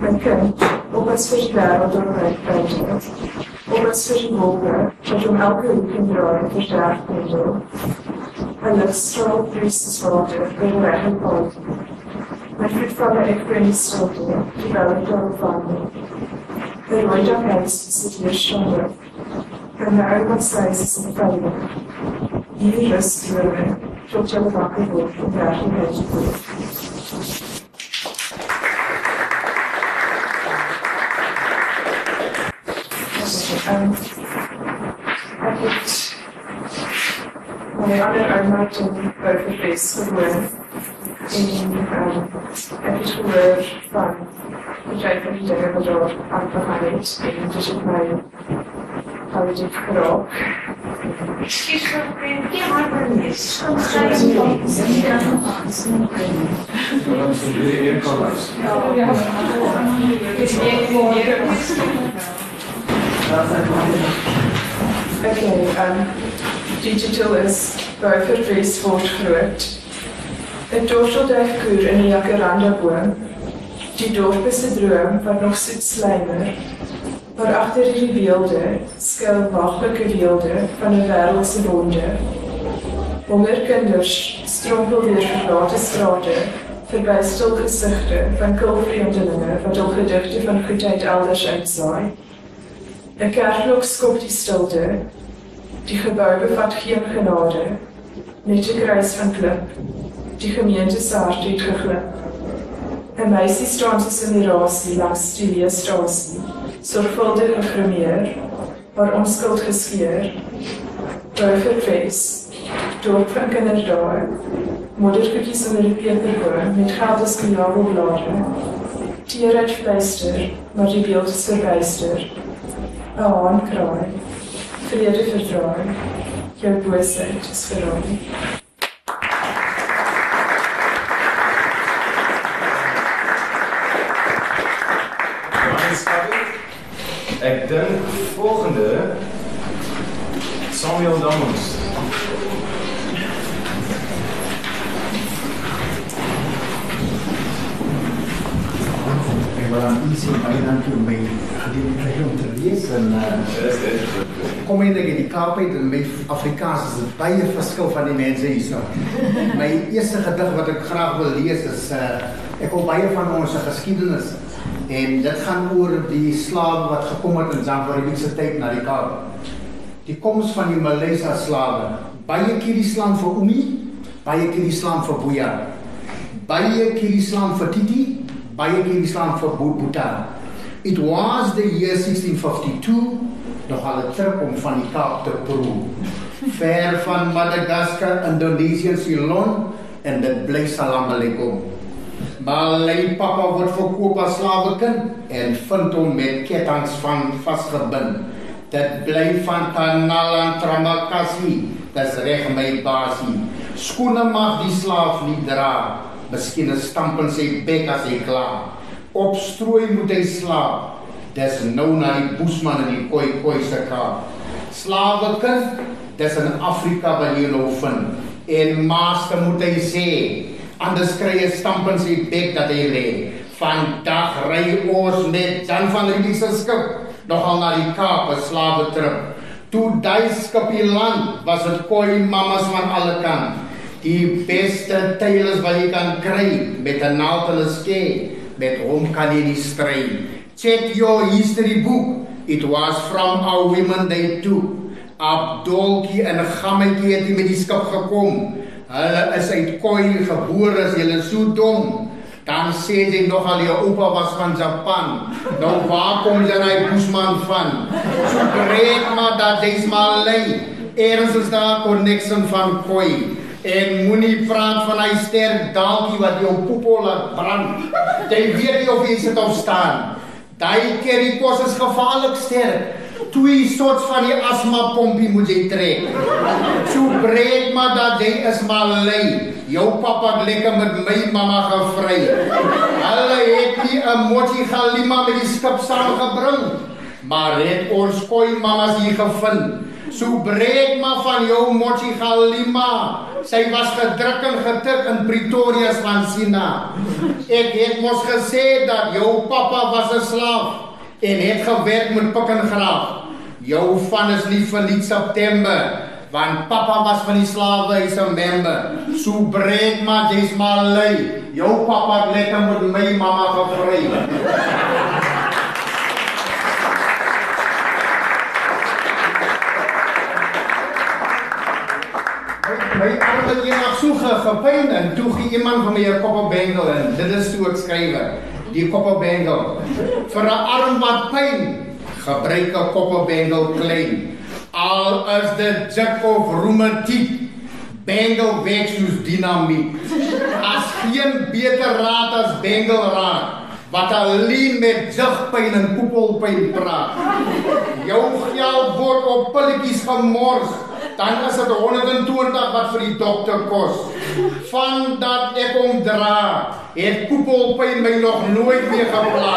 My kind, op as vir die wêreld door my buite. Op as vir die wolke, wat om elke hoek en draai versterk pendel. En lig straal priesters water, in weg en pad. My voetvalle ek bring stilte, terwyl ek daar wandel. The light of hands sit hier shoulder, en my oud wat sluis is in veilig. Hier rust drome, tot jy wakker word en weg en huis word. Um, ek het my ander ouma toen Burgerfeest gewoon. En um, ek het gehoor van die van die dinge wat daar aangegaan het. En dus het my een nie Okay, um, digital is Burgerfeest word groot. 'n Dorselduifkoer in 'n jacaranda-boom. Die dorp is 'n droom wat nog soet slymer. Maar agter hierdie beelde skuil waglike weelde van 'n wêreld se wonde. Honger kinders strompel deur verlate strate, verby stil gesigte van kulvreemdelinge wat hul gedigte van goedheid elders uitsaai. 'n Kerkklok skop die stilte. Die gebou bevat geen genade, net 'n kruis van klip. Die gemeente se hart het geglip. 'n Meisie staan tussen die rasie langs die leesstasie, sorgvuldig gegrimeer, haar onskuld geskeur. Burgerfees, dorp van kinderdae, modderkoekies onder die peperboom met geldes kajabelblare. Teer uit fluister, maar die beeld is verbuister. 'n haan kraai. Vrede verdraai. Jou boosheid is verraai. Ek dink volgende Samuel Dammers. Ek wil aan u sê baie dankie om geleentheid om te lees en uh, kom in in die Kaap uit en met Afrikaans is dit baie verskil van die mense hierso. My eerste gedig wat ek graag wil lees is uh, ek hou baie van ons geskiedenis en dit gaan oor die slawe wat gekom het in Zamfara se tyd na die Kaap. Die koms van die Malaysia slawe. Baie keer die slaan vir Umi, baie keer die slaan vir Boya. Baie keer die slaan vir Titi, baie keer die slaan vir Boeta. It was the year 1652, nog al 'n trip om van die Kaap te proe. Ver van Madagaskar, Indonesië, Ceylon en dit bly salam aleikum. Malay papa word verkoop as slawekind en vind hom met kettinge van vasgebind. Dit bly van Kanal en Tramakasi, dis reg my basie. Skoene mag die slaaf nie dra. Miskien 'n stamp in sy bek as hy klaar. Op strooi moet hy slaap. Dis nou na die boesman in die koi koi se kaap. Slawekind, dis in Afrika wat jy nou vind. En master moet hy sê, anders kry jy stamp in sy bek dat hy lê. Vandag ry ons met Jan van Riebeeck se skip nogal na die Kaap 'n slawe trip. Toe daai skipie land was dit koi mammas van alle kant. Die beste teilers wat jy kan kry met 'n naald en 'n skei, met hom kan jy nie stry. Check your history book. It was from our women they too. Abdolkie en Gammetjie het met die skip gekom. Hulle is uit koi gebore, as hulle so dom. Dan sê jy nog al jou oupa was van Japan. Nou waar kom jy na die Bushman van? So breek maar dat dis maar lei. Eers is daar connection van koi. En moenie praat van hy sterk dalkie wat jou poepo laat brand. Jy weet nie of jy sit of staan. Daai kerry kos is gevaarlik sterk. Twee soorts van die asma pompie moet jy trek. So breek maar dat jy is maar lei. Jou pappa het lekker met my mamma gevry. Hulle het nie 'n mochi galima met die skip saamgebring. Maar het ons koi mammas hier gevind. So breek maar van jou mochi galima. Sy was gedruk en getik in Pretoria van Sina. Ek het mos gesê dat jou pappa was 'n slaaf en het gewerk met pik en graaf. Jou van is lief vir lied September, want pappa was van die slawe, hy's 'n member. So breek maar jy's maar lei. Jou pappa het lekker met my mamma gevry. My arm het eendag so ge- gepyn en toe gee iemand van my 'n koppelbengel en dit is toe ek skrywe. Die koppelbengel. Vir 'n arm wat pyn, gebruik 'n koppelbengel klein. Al is dit juk of roematiek, bengel werk soos dinamiet. As geen beter raad as bengel raad wat alleen met jugpyn en koepelpyn praat. Jou geld word op pilletjies gemors, dan is dit 120 wat vir die dokter kos. Van dat ek hom dra, het koepelpyn my nog nooit meer gepla.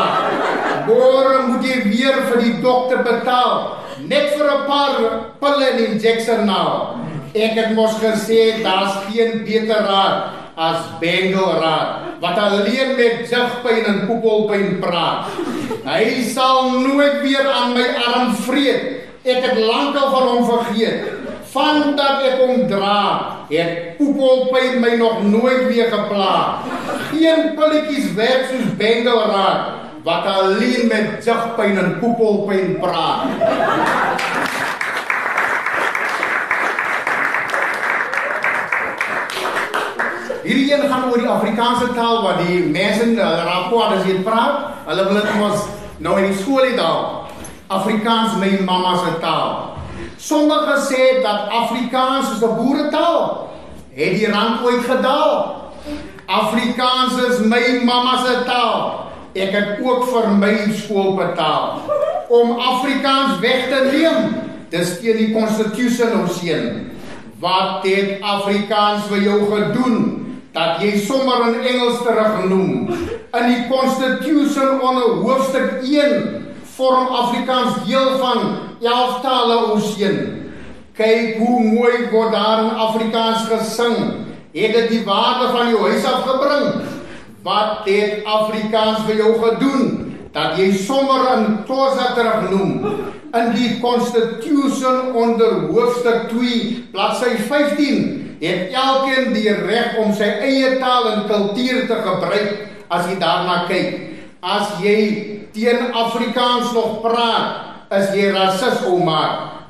Môre moet jy weer vir die dokter betaal, net vir 'n paar pille en injeksie nou. Ek het mos gesê daar's geen beter raad as Bengal raad wat alleen met jugpyn en koepelpyn praat. Hy sal nooit weer aan my arm vreet. Ek het lankal van hom vergeet. Van dat ek hom dra, het koepelpyn my nog nooit weer gepla. Geen pilletjies werk soos Bengal raad wat alleen met jugpyn en koepelpyn praat. Hierdie een gaan oor die Afrikaanse taal wat die mense in hulle rapport as jy praat, hulle wil dit mos nou in die skool hê daar. Afrikaans my mamma se taal. Sommige sê dat Afrikaans is 'n boeretaal. Het die rand ooit gedaal? Afrikaans is my mamma se taal. Ek het ook vir my skool betaal. Om Afrikaans weg te neem, dis teen die konstitusie ons seën. Wat het Afrikaans vir jou gedoen? Dat jy sommer in Engels teruggenoem. In die Constitution onder hoofstuk 1 vorm Afrikaans deel van 11 tale oseën. Kyk hoe mooi word daar in Afrikaans gesing. Het dit die waarde van jou huis afgebring? Wat het Afrikaans vir jou gedoen? Dat jy sommer in Xhosa terugnoem. In die Constitution onder hoofstuk 2, bladsy 15 het elkeen die reg om sy eie taal en kultuur te gebruik as jy daarna kyk. As jy teen Afrikaans nog praat, is jy rasis ouma.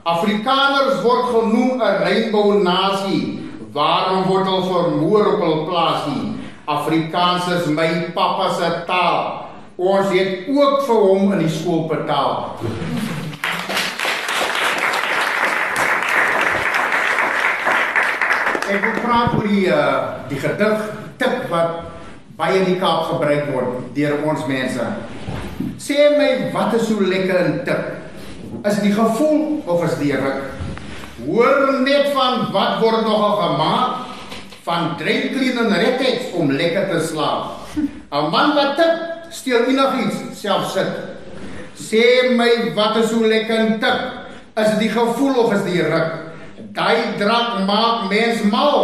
Afrikaners word genoem 'n rainbow nasie. Waarom word hulle vermoor op hul plaasie? Afrikaans is my pappa se taal. Ons het ook vir hom in die skool betaal. Ek wil praat oor die uh, die gedig tik wat baie in die Kaap gebruik word deur ons mense. Sê my wat is so lekker in tik? Is dit die gevoel of is dit ruk? Hoor net van wat word nogal gemaak van drinklien en retex om lekker te slaap. 'n Man wat tik steel enigiets self sit. Sê my wat is so lekker tik? Is dit die gevoel of is dit die ruk? Daai drank maak mens mal.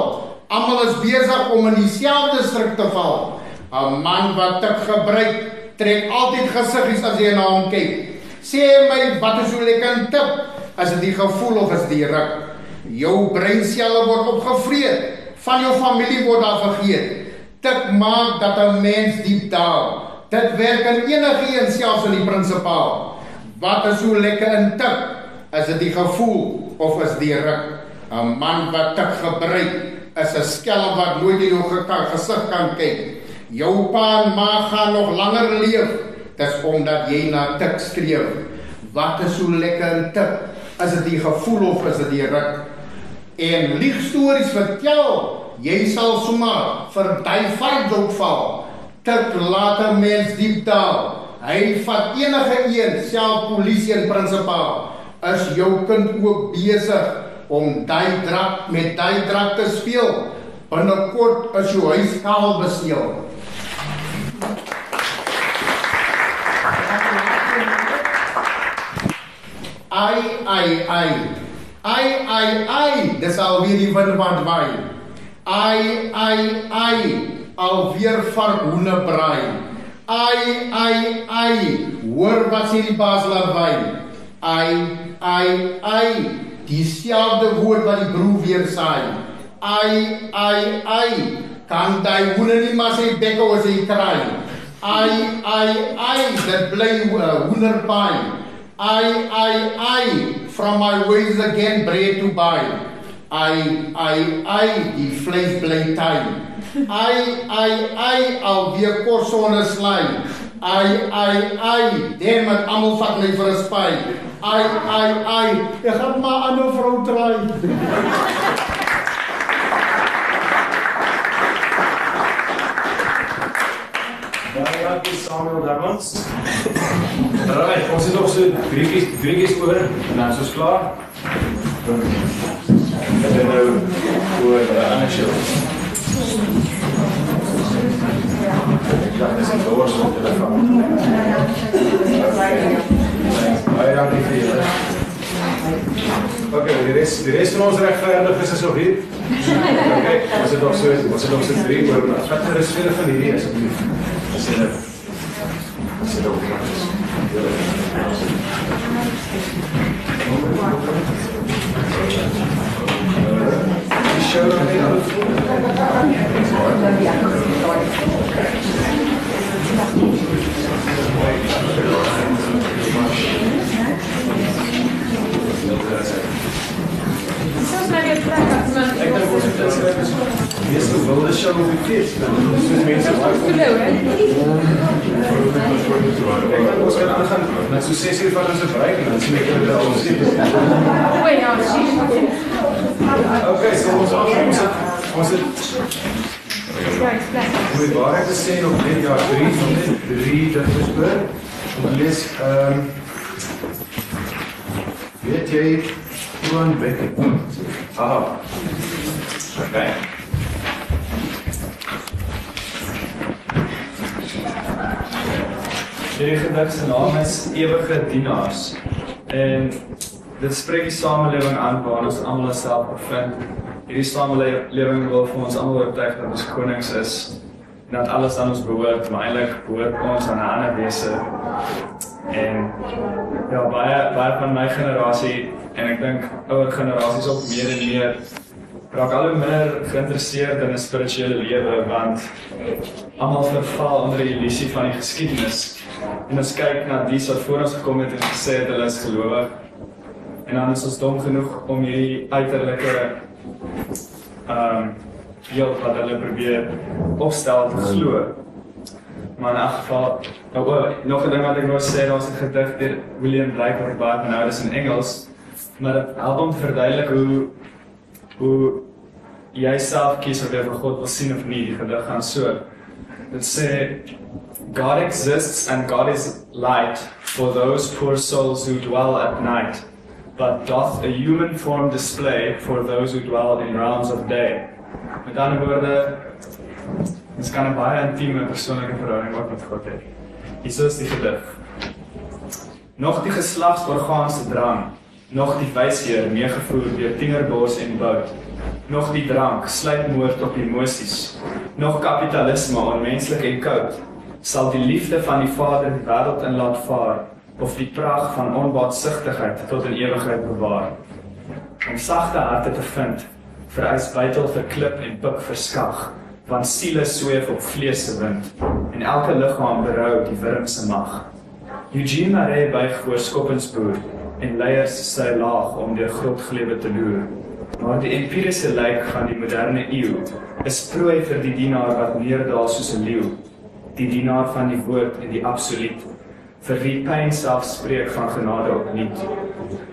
Almal is besig om in dieselfde struik te val. 'n Man wat tik gebruik, trek altyd gesiggies as jy na hom kyk. Sê my wat is so lekker tik? Is dit die gevoel of is die ruk? Jou breinselle word opgevreet. Van jou familie word daar vergeet. Tik maak dat 'n mens diep daal. Dit werk in enige een selfs in die prinsipaal. Wat is so lekker in tik? Is dit die gevoel of is die ruk? 'n Man wat tik gebruik is 'n skelm wat nooit in jou gekak gesig kan kyk. Jou pa en ma gaan nog langer leef. Dis omdat jy na tik streef. Wat is so lekker in tik? Is dit die gevoel of is dit die ruk? En lieg stories vertel, jy sal sommer vir daai vark val. Tik laat 'n mens diep daal. Hy vat enige een, self polisie en prinsipaal. Is jou kind ook besig om daai drak met daai drak te speel? Binnekort is jou huis kaal besteel. Ai ai ai. Ai ai ai, dis alweer die wind wat waai. Ai ai ai. alweer varkhoenderbraai. Ai ai ai, hoor wat sê die baas laat wy. Ai ai ai, dieselfde woord wat die broer weer saai. Ai ai ai, kan daai hoender nie maar sy bekke oor sy kraai. Ai ai ai, dit bly uh, hoenderpaai. Ai ai ai, from my ways again bread to buy. Ai ai ai, die vleis bly taai. Ai ai ai, alweer kos sonder slaai. Ai ai ai, dan met almal vat my vir 'n spy. Ai ai ai, ek gaan maar 'n vrou try. Baie dankie Samuel Darmans. Alright, ons het nog so drietjies drietjies oor en dan is ons klaar. En dan nou oor die ander show. Ja, dis 'n doors op telefoon. Baie dankie vir julle. Oké, die rest, die rest van ons regverdiges is nog hier. Oké, ons het nog so, ons het nog so drie oor. Wat er is verder van hierdie asseblief. As jy dit as jy dit ook Die show dan weer Soms maar weer plek as man. Ek dink ons moet dit skryf is mees gewilde show op die fees. Soos mense baie Hallo hè. Ek dink ons kan aangaan met so 6 uur van ons breek en dan sien ek julle al sien. O ja, sien. Okay, so ons af ons het ons het Ja, ek om die waarheid te sê nog net jaar 3 van net 3 dit is. Om te lees ehm Weet jy Johan Becker? Aha. Okay. Hierdie gedig se naam is Ewige Dienaars. En dit spreek die samelewing aan waarin ons almal onsself bevind. Hierdie samelewing wil vir ons almal oortuig dat ons konings is en dat alles aan ons behoort, maar eintlik behoort ons aan 'n ander wese. En ja, baie baie van my generasie en ek dink ouer generasies ook meer en meer raak al hoe minder geïnteresseerd in 'n spirituele lewe want almal verval onder die illusie van die geskiedenis. En ons kyk na die wat voor ons gekom het en gesê het hulle is gelowig. En dan is ons dom genoeg om hierdie uiterlike ehm um, beeld wat hulle probeer opstel te glo. Maar in elk geval, nou oh, nog 'n ding wat ek wou sê, daar's 'n gedig deur William Blake wat ek baie van hou, dis in Engels, maar dit help om te verduidelik hoe hoe jy self kies of jy vir God wil sien of nie. Die gedig gaan so. Dit sê God exists and God is light for those poor souls who dwell at night, but doth a human form display for those who dwell in realms of day. Met ander woorde, ons kan 'n baie intieme persoonlike verhouding ook met God hê. Hier is die gedig. Nog die geslagsorgaanse drang, nog die wysheer meegevoer deur tienerbors en bout. Nog die drank, sluipmoord op emosies. Nog kapitalisme onmenslik en koud. Sal die liefde van die Vader die wêreld in laat vaar of die pragt van onbaatsigtigheid tot in ewigheid bewaar. Om sagte harte te vind, vereis buitel vir klip en pik verskag, want siele sweef op vlees se wind en elke liggaam berou die wurm se mag. Eugene Marais buig voor Skoppenspoor en leiers sy laag om deur grotglebe te loer. Maar die empiriese lyk van die moderne eeu is prooi vir die dienaar wat neerdaal soos 'n leeu, die dienaar van die woord en die absoluut vir wie pyn self spreek van genade opnuut.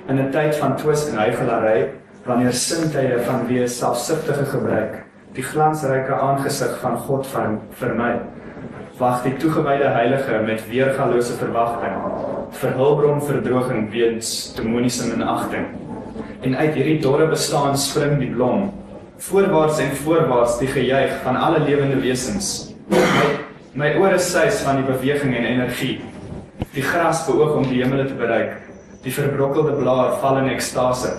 In 'n tyd van twis en huigelary, wanneer sintuie van wie selfsugtige gebruik die glansryke aangesig van God van vermy, wag die toegewyde heilige met weergalose verwagting vir hulpbron verdroging weens demoniese minagting. En uit hierdie dorre bestaan spring die blom, voorwaarts en voorwaarts die gejuig van alle lewende wesens. My, my ore suis van die beweging en energie. Die gras beoog om die hemele te bereik. Die verbrokkelde blaar val in ekstase.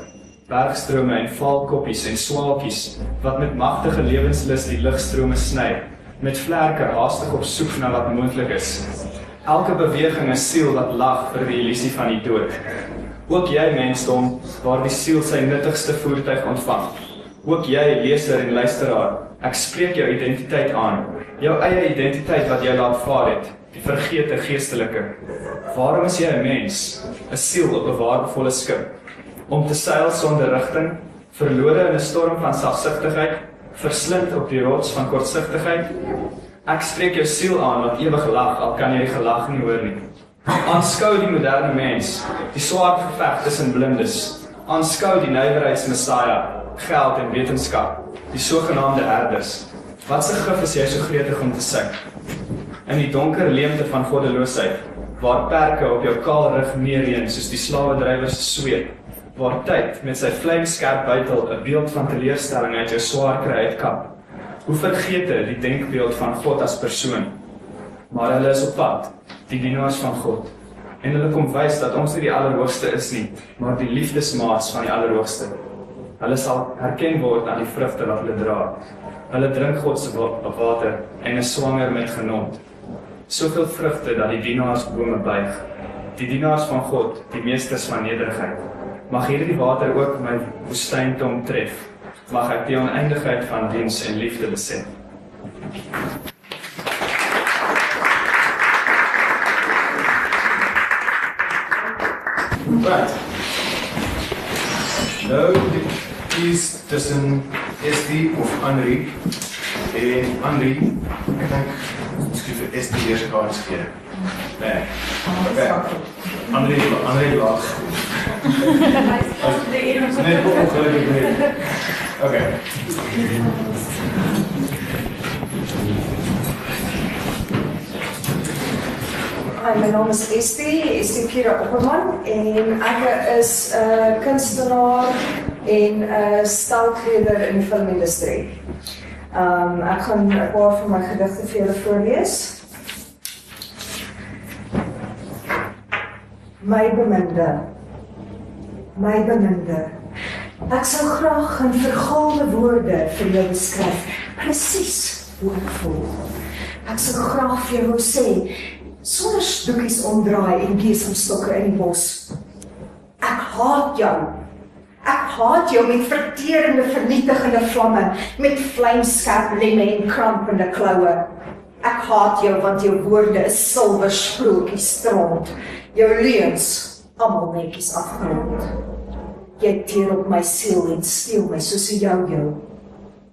Bergstrome en valkoppies en swaalkies wat met magtige lewenslus die ligstrome sny, met vlerke haastig op soek na wat moontlik is. Elke beweging is siel wat lag vir die illusie van die dood. Ook jy mensdom, waar die siel sy nuttigste voertuig ontvang. Ook jy leser en luisteraar, ek spreek jou identiteit aan, jou eie identiteit wat jy laat vaar het, die vergete geestelike. Waarom is jy 'n mens, 'n siel op 'n waardevolle skip, om te seil sonder rigting, verlore in 'n storm van selfsugtigheid, verslind op die rots van kortsigtigheid? Ek spreek jou siel aan wat ewig lag, al kan jy die gelag nie hoor nie. Aanskou die moderne mens, die swaar geveg tussen blindes. Aanskou die nywerheidsmessiah, geld en wetenskap, die sogenaamde herders. Wat se gif is jy so gretig om te sing? In die donker leemte van goddeloosheid, waar perke op jou kaal rug neerreën soos die slawedrywers se sweet, waar tyd met sy vlamskerp buitel 'n beeld van teleurstelling uit jou swaar kry uitkap. Hoe vergeet jy die denkbeeld van God as persoon? Maar hulle is op pad, die dienaars van God. En hulle kom wys dat ons nie die allerhoogste is nie, maar die liefdesmaats van die allerhoogste. Hulle sal herken word aan die vrugte wat hulle dra. Hulle drink God se water en is swanger met genot. Soveel vrugte dat die dienaars bome buig. Die dienaars van God, die meesters van nederigheid. Mag hierdie water ook my woestyn tong tref. Mag ek die oneindigheid van diens en liefde besef. Right. Nou die kies tussen Estie of Henri. En Henri, ek dink skryf vir Estie eers kans gee. Nee. Okay. Henri, Henri lag. Nee, ongelukkig nie. Okay. Hi, my naam is Estie, Estie Kira Opperman en ek is 'n uh, kunstenaar en 'n uh, stelkleder in die filmindustrie. Um ek gaan 'n paar van my gedigte vir julle voorlees. My beminde. My beminde. Ek sou graag in vergaalde woorde vir jou beskryf presies hoe ek voel. Ek sou graag vir jou wou sê sonder stoekies omdraai en besemstokke in die bos. Ek haat jou. Ek haat jou met verterende vernietigende vlamme, met vlamskerp lemme en krampende kloue. Ek haat jou want jou woorde is silwer sprokies stront. Jou leuns almal netjies afgerond. Jy teer op my siel en steel my soos 'n jou jou.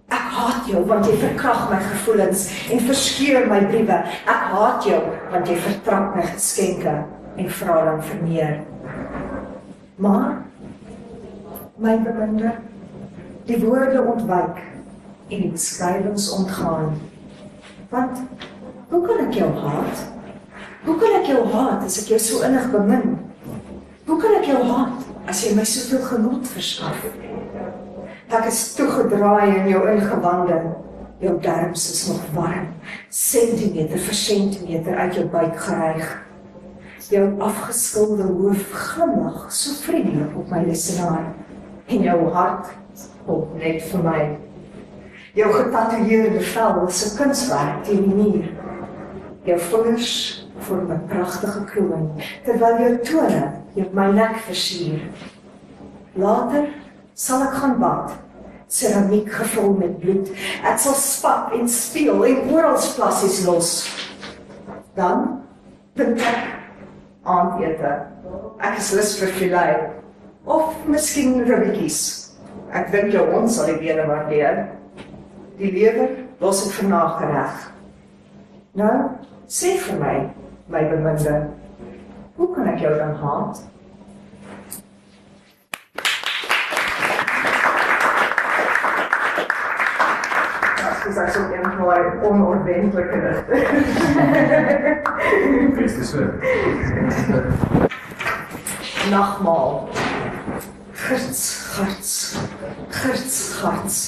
Ek haat jou want jy verkrag my gevoelens en verskeur my briewe. Ek haat jou want jy vertrap my geskenke en vra dan vir meer. Maar my beminde, die woorde ontwyk en die beskrywings ontgaan. Want hoe kan ek jou haat? Hoe kan ek jou haat as ek jou so innig bemin? Hoe kan ek jou haat as jy my soveel genot verskaf? Ek is toegedraai in jou ingewande. Jou darmes is nog warm, sentimeter vir sentimeter uit jou buik geryg. Jou afgeskilde hoof glimlag so vriendelik op my lesenaar en jou hart op net vir my. Jou getatoeëerde vel is 'n kunswerk teen die muur. Jou vingers vorm 'n pragtige kroon terwyl jou tone jou my nek versier. Later sal ek gaan bad. Ceramiek gevul met bloed. Ek sal spat en speel en oral plassies los. Dan vind ek aandete. Ek is lus vir filet of miskien ribbetjies. Ek dink jou ons sal die bene waardeer. Die lewer los ek vir nagereg. Nou, sê vir my, my beminde, hoe kan ek jou dan haat? Dis ek so een van my onordentlike digte. Dis so. Nagmaal. Girts, girts. Girts, girts.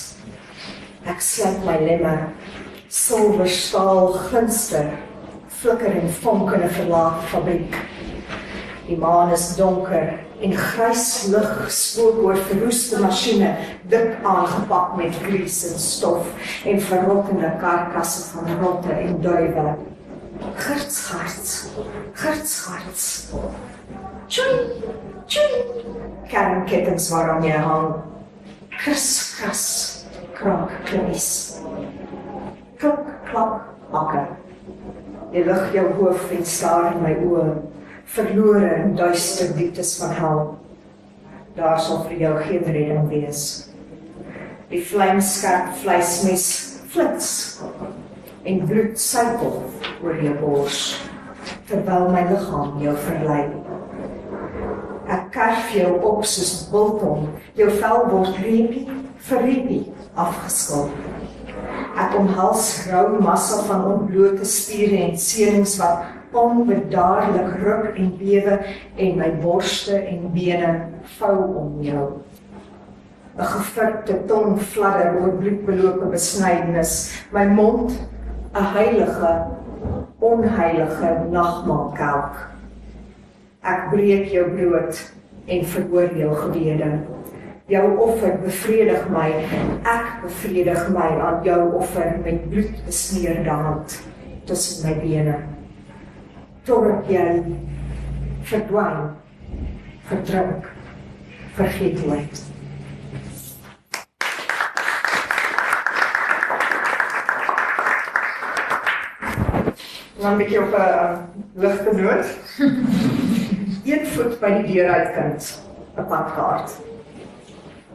Ek sluit my lemme. Silwer staal glinster. Flikker en vonk in 'n verlaat fabriek. Die maan is donker en grys lig spook oor verroeste masjiene dik aangepak met grease en stof en verrottende karkasse van rotte en duwe. Gertsgarts. Gertsgarts. Tjoen. Tjoen. Kernkettings waaraan jy hang. Kris kras. Krak klis. Klok klok hakke. Jy lig jou hoof en staar in my oë verlore in duister dieptes van hel. Daar sal vir jou geen redding wees. Die vlamskerp vleismes flits en bloed sypel oor jou bors terwyl my liggaam jou verlei. Ek kerf jou op soos biltong, jou vel word reepie vir reepie afgeskil. Ek omhels rou massa van ontblote spiere en senings wat onbedaarlik ruk en bewe en my borste en bene vou om jou. 'n Gevrikte tong fladder oor bloedbelope besnydenis, my mond 'n heilige onheilige nagmaalkelk. Ek breek jou brood en verhoor jou gebede. Jou offer bevredig my, ek bevredig my aan jou offer met bloed besmeurde hand tussen my bene. Totdat jy verdwyn, verdrink, vergeet word. dan 'n bietjie op 'n ligte noot. Een voet by die deur uit kind, 'n padkaart.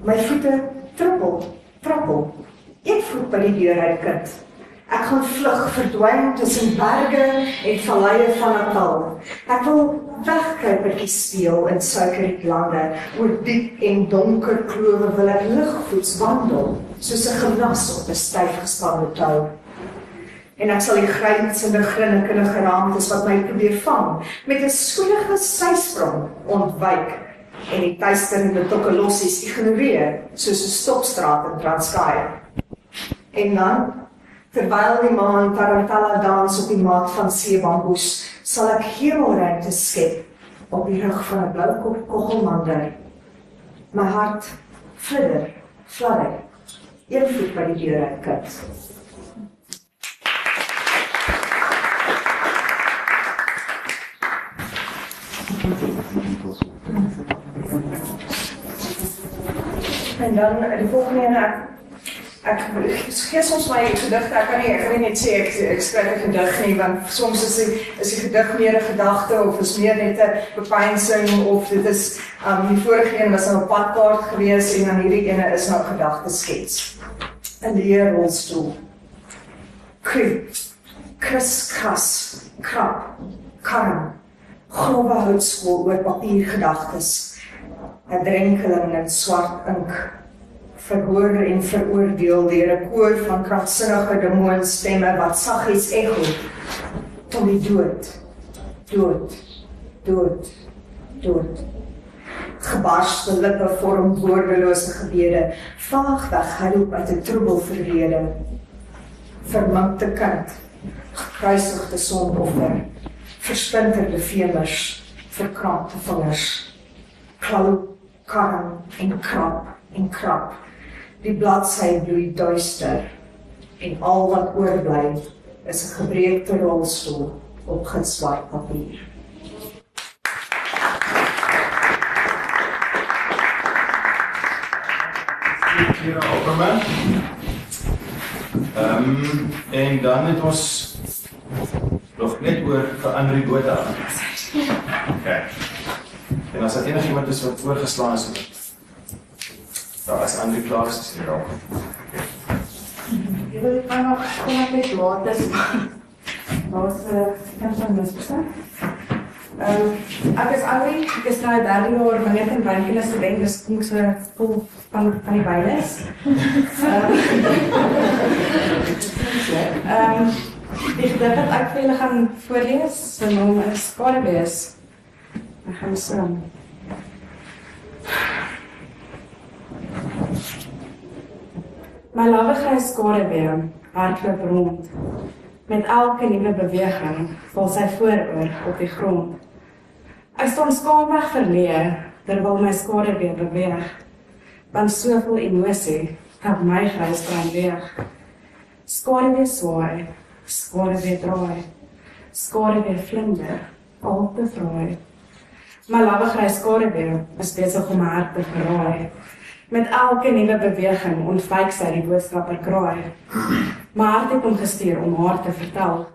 My voete trippel, trappel. Een voet by die deur uit kind. Ek gaan vlug, verdwyn tussen berge en valleie van Natal. Ek wil wegkruipertjies speel in suikerrietlande, oor diep en donker klowe wil ek ligvoets wandel, soos 'n gimnas op 'n styf gespande tou en ek sal die grynsende grinnikende geraamtes wat my probeer vang met 'n skoelige sysprong ontwyk en die tuisterende tokkelossies ignoreer soos 'n stopstraat in Transkei. En dan terwyl die maan tarantella dans op die maat van seebamboes, sal ek hemelruimte skep op die rug van 'n bloukop koggelmander. My hart flitter, fladder. Een voet by die deur uit kyk. En dan die volgende ek ek gee soms my gedigte, ek kan nie ek nie net sê ek ek skryf 'n gedig nie want soms is die is die gedig meer 'n gedagte of is meer net 'n bepeinsing of dit is um die vorige een was nou 'n padkaart geweest en dan hierdie ene is nou 'n gedagte skets. 'n Leerrolstoel. Kry. Kriskras. Krap. Karm. Grove houtskool oor papier gedagtes. 'n drenkeling in swart ink verhoor en veroordeel deur 'n koor van kragsinnige demoonstemme wat saggies ekho tot die dood dood dood dood gebarste lippe vorm woordelose gebede vaag weggeroep uit 'n troebel verlede verminkte kind gekruisigde sonoffer versplinterde vemers verkrampte vingers klou karm en krap en krap. Die bladsy bloei duister en al wat oorbly is 'n gebreekte rolstoel op geswart papier. hier op hom. Ehm en dan het ons nog net oor vir Andri Botha. Okay. En as daar enigiemand is wat voorgeslaan is, daar is Andri klaar is hier ook. Jy wil kan nog kom ek net laat is. Daar's 'n kan van mis bestaan. Ehm ek is Andri, ek is nou 3 jaar meneer en wynkie student, dis kom so vol van van die wynes. Ehm die gedig wat ek vir julle gaan voorlees, se naam is Skadebees. Ek gaan so. My lawige skadewee hardloop rond. Met elke nuwe beweging val sy vooroor op die grond. Ek staan skaamweg verleë terwyl my skare weer beweeg. Want soveel emosie het my grys brein leeg. Skare weer swaai, skare weer draai. Skare weer vlinder, al te vraai. My lawe grys skare weer is besig om my hart te verraai. Met elke nuwe beweging ontwyk sy die boodskapper kraai. My hart het hom gestuur om haar te vertel.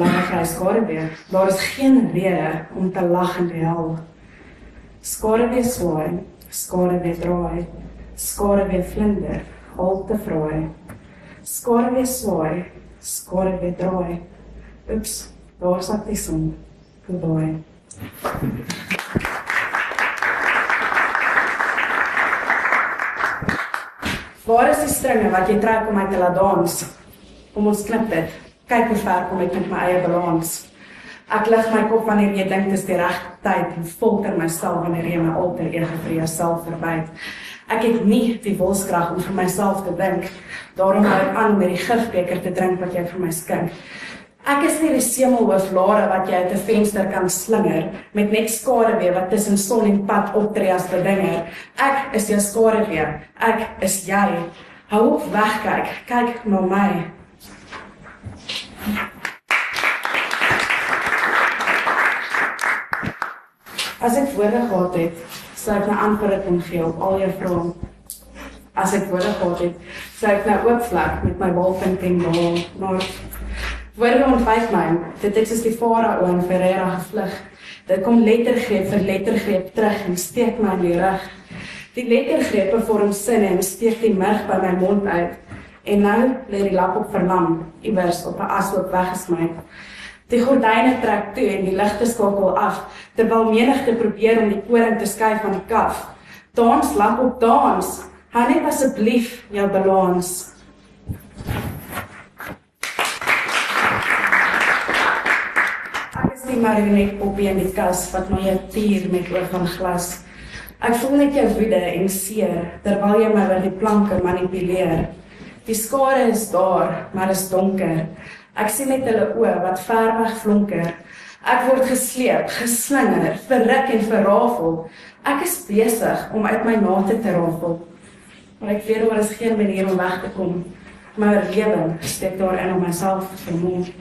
Lawe grys skare weer, daar is geen rede om te lag en te huil. Skare weer swaai, skare weer draai. Skare weer vlinder, al te vraai. Skare weer swaai, skare weer draai. Oeps, daar sak die son. Goodbye. Waar is die stringe wat jy trek om my te laat dans? Kom ons knip dit. Kyk hoe ver kom ek met my eie balans. Ek lig my kop wanneer jy dink dis die regte tyd en volter myself wanneer jy my alter ego vir jouself verbyt. Ek het nie die wilskrag om vir myself te dink. Daarom hou ek aan met die gifbeker te drink wat jy vir my skink. Ek is nie die semelhooflare wat jy uit 'n venster kan slinger met net skaduwee wat tussen son en pad optree as bedinger. Ek is jou skaduwee. Ek is jy. Hou op wegkyk. Kyk na my. As ek woorde gehad het, sou ek 'n antwoord kon gee op al jou vrae. As ek woorde gehad het, sou ek nou oop vlek met my walpunt en bal, maar woorde ontwyk my. Dit is soos die farao in Ferreira gevlug. Dit kom lettergreep vir lettergreep terug en steek my in die rug. Die lettergrepe vorm sinne en steek die murg by my mond uit. En nou lê die lap op verlam, iewers op 'n ashoop weggesmy. Die gordyne trek toe en die ligte skakel af terwyl menigte probeer om die koring te skuif van die kaf. Dans lamp op dans. Hou net asseblief jou balans. Marionet poppie in die kas wat my tier met oor van glas. Ek voel net jou woede en seer terwyl jy my oor die planke manipuleer. Die skare is daar, maar is donker. Ek sien net hulle oë wat ver weg flonker. Ek word gesleep, geslinger, verruk en verrafel. Ek is besig om uit my nate te rafel. Maar ek weet daar is geen manier om weg te kom. My oorlewing steek daarin om myself te vermoor.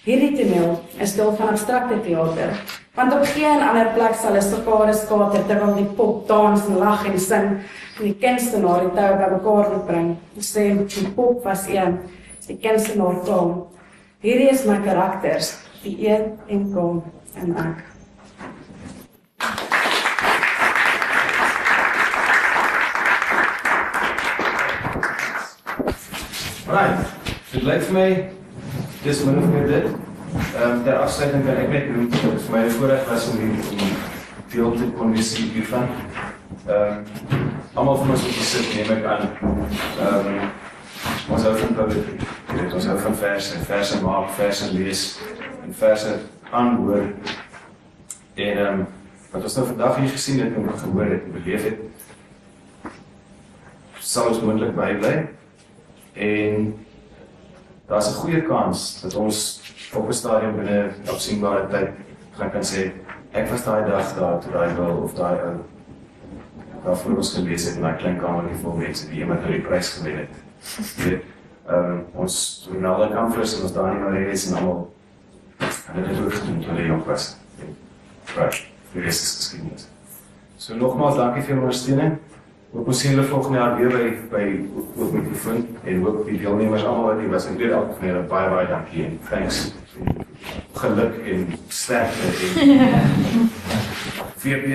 Hierdie toneel is deel van abstrakte teater. Want op geen ander plek sal 'n sokade skater terwyl die pop dans en lag en sing en die kunstenaar die tou bymekaar moet bring. Sê die pop was een, die kunstenaar kom. Hierdie is my karakters, die een en kom en ek. Right. Dit lyk vir my dis min of meer dit. Ehm um, ter afsluiting kan ek net noem dat vir my 'n voorreg was om hier om deel te kon wees hiervan. Ehm um, almal van ons wat hier sit neem ek aan. Ehm um, ons hou van poetry. Dit ons hou van verse, verse maak, verse lees en verse aanhoor. En ehm um, wat ons nou vandag hier gesien het en gehoor het en beleef het ons moontlik bybly. En daar's 'n goeie kans dat ons op 'n stadium binne opsienbare tyd gaan kan sê ek was daai dag daar toe daai wil of daai ou daar voor ons gelees het en daai klein kamertjie vol mense wie iemand nou die prys gewen het. Ehm um, ons doen al die kampers en ons daar nie meer is en almal hulle het ook gedoen toe hulle jong was. Right. Die res is geskiedenis. So nogmaals dankie vir julle ondersteuning. Ook ons sien hulle volgende jaar weer by by ook mikrofoon en ook die deelnemers almal wat hier was en dit elke van julle baie baie dankie en thanks. Geluk en sterkte en [LAUGHS] VP.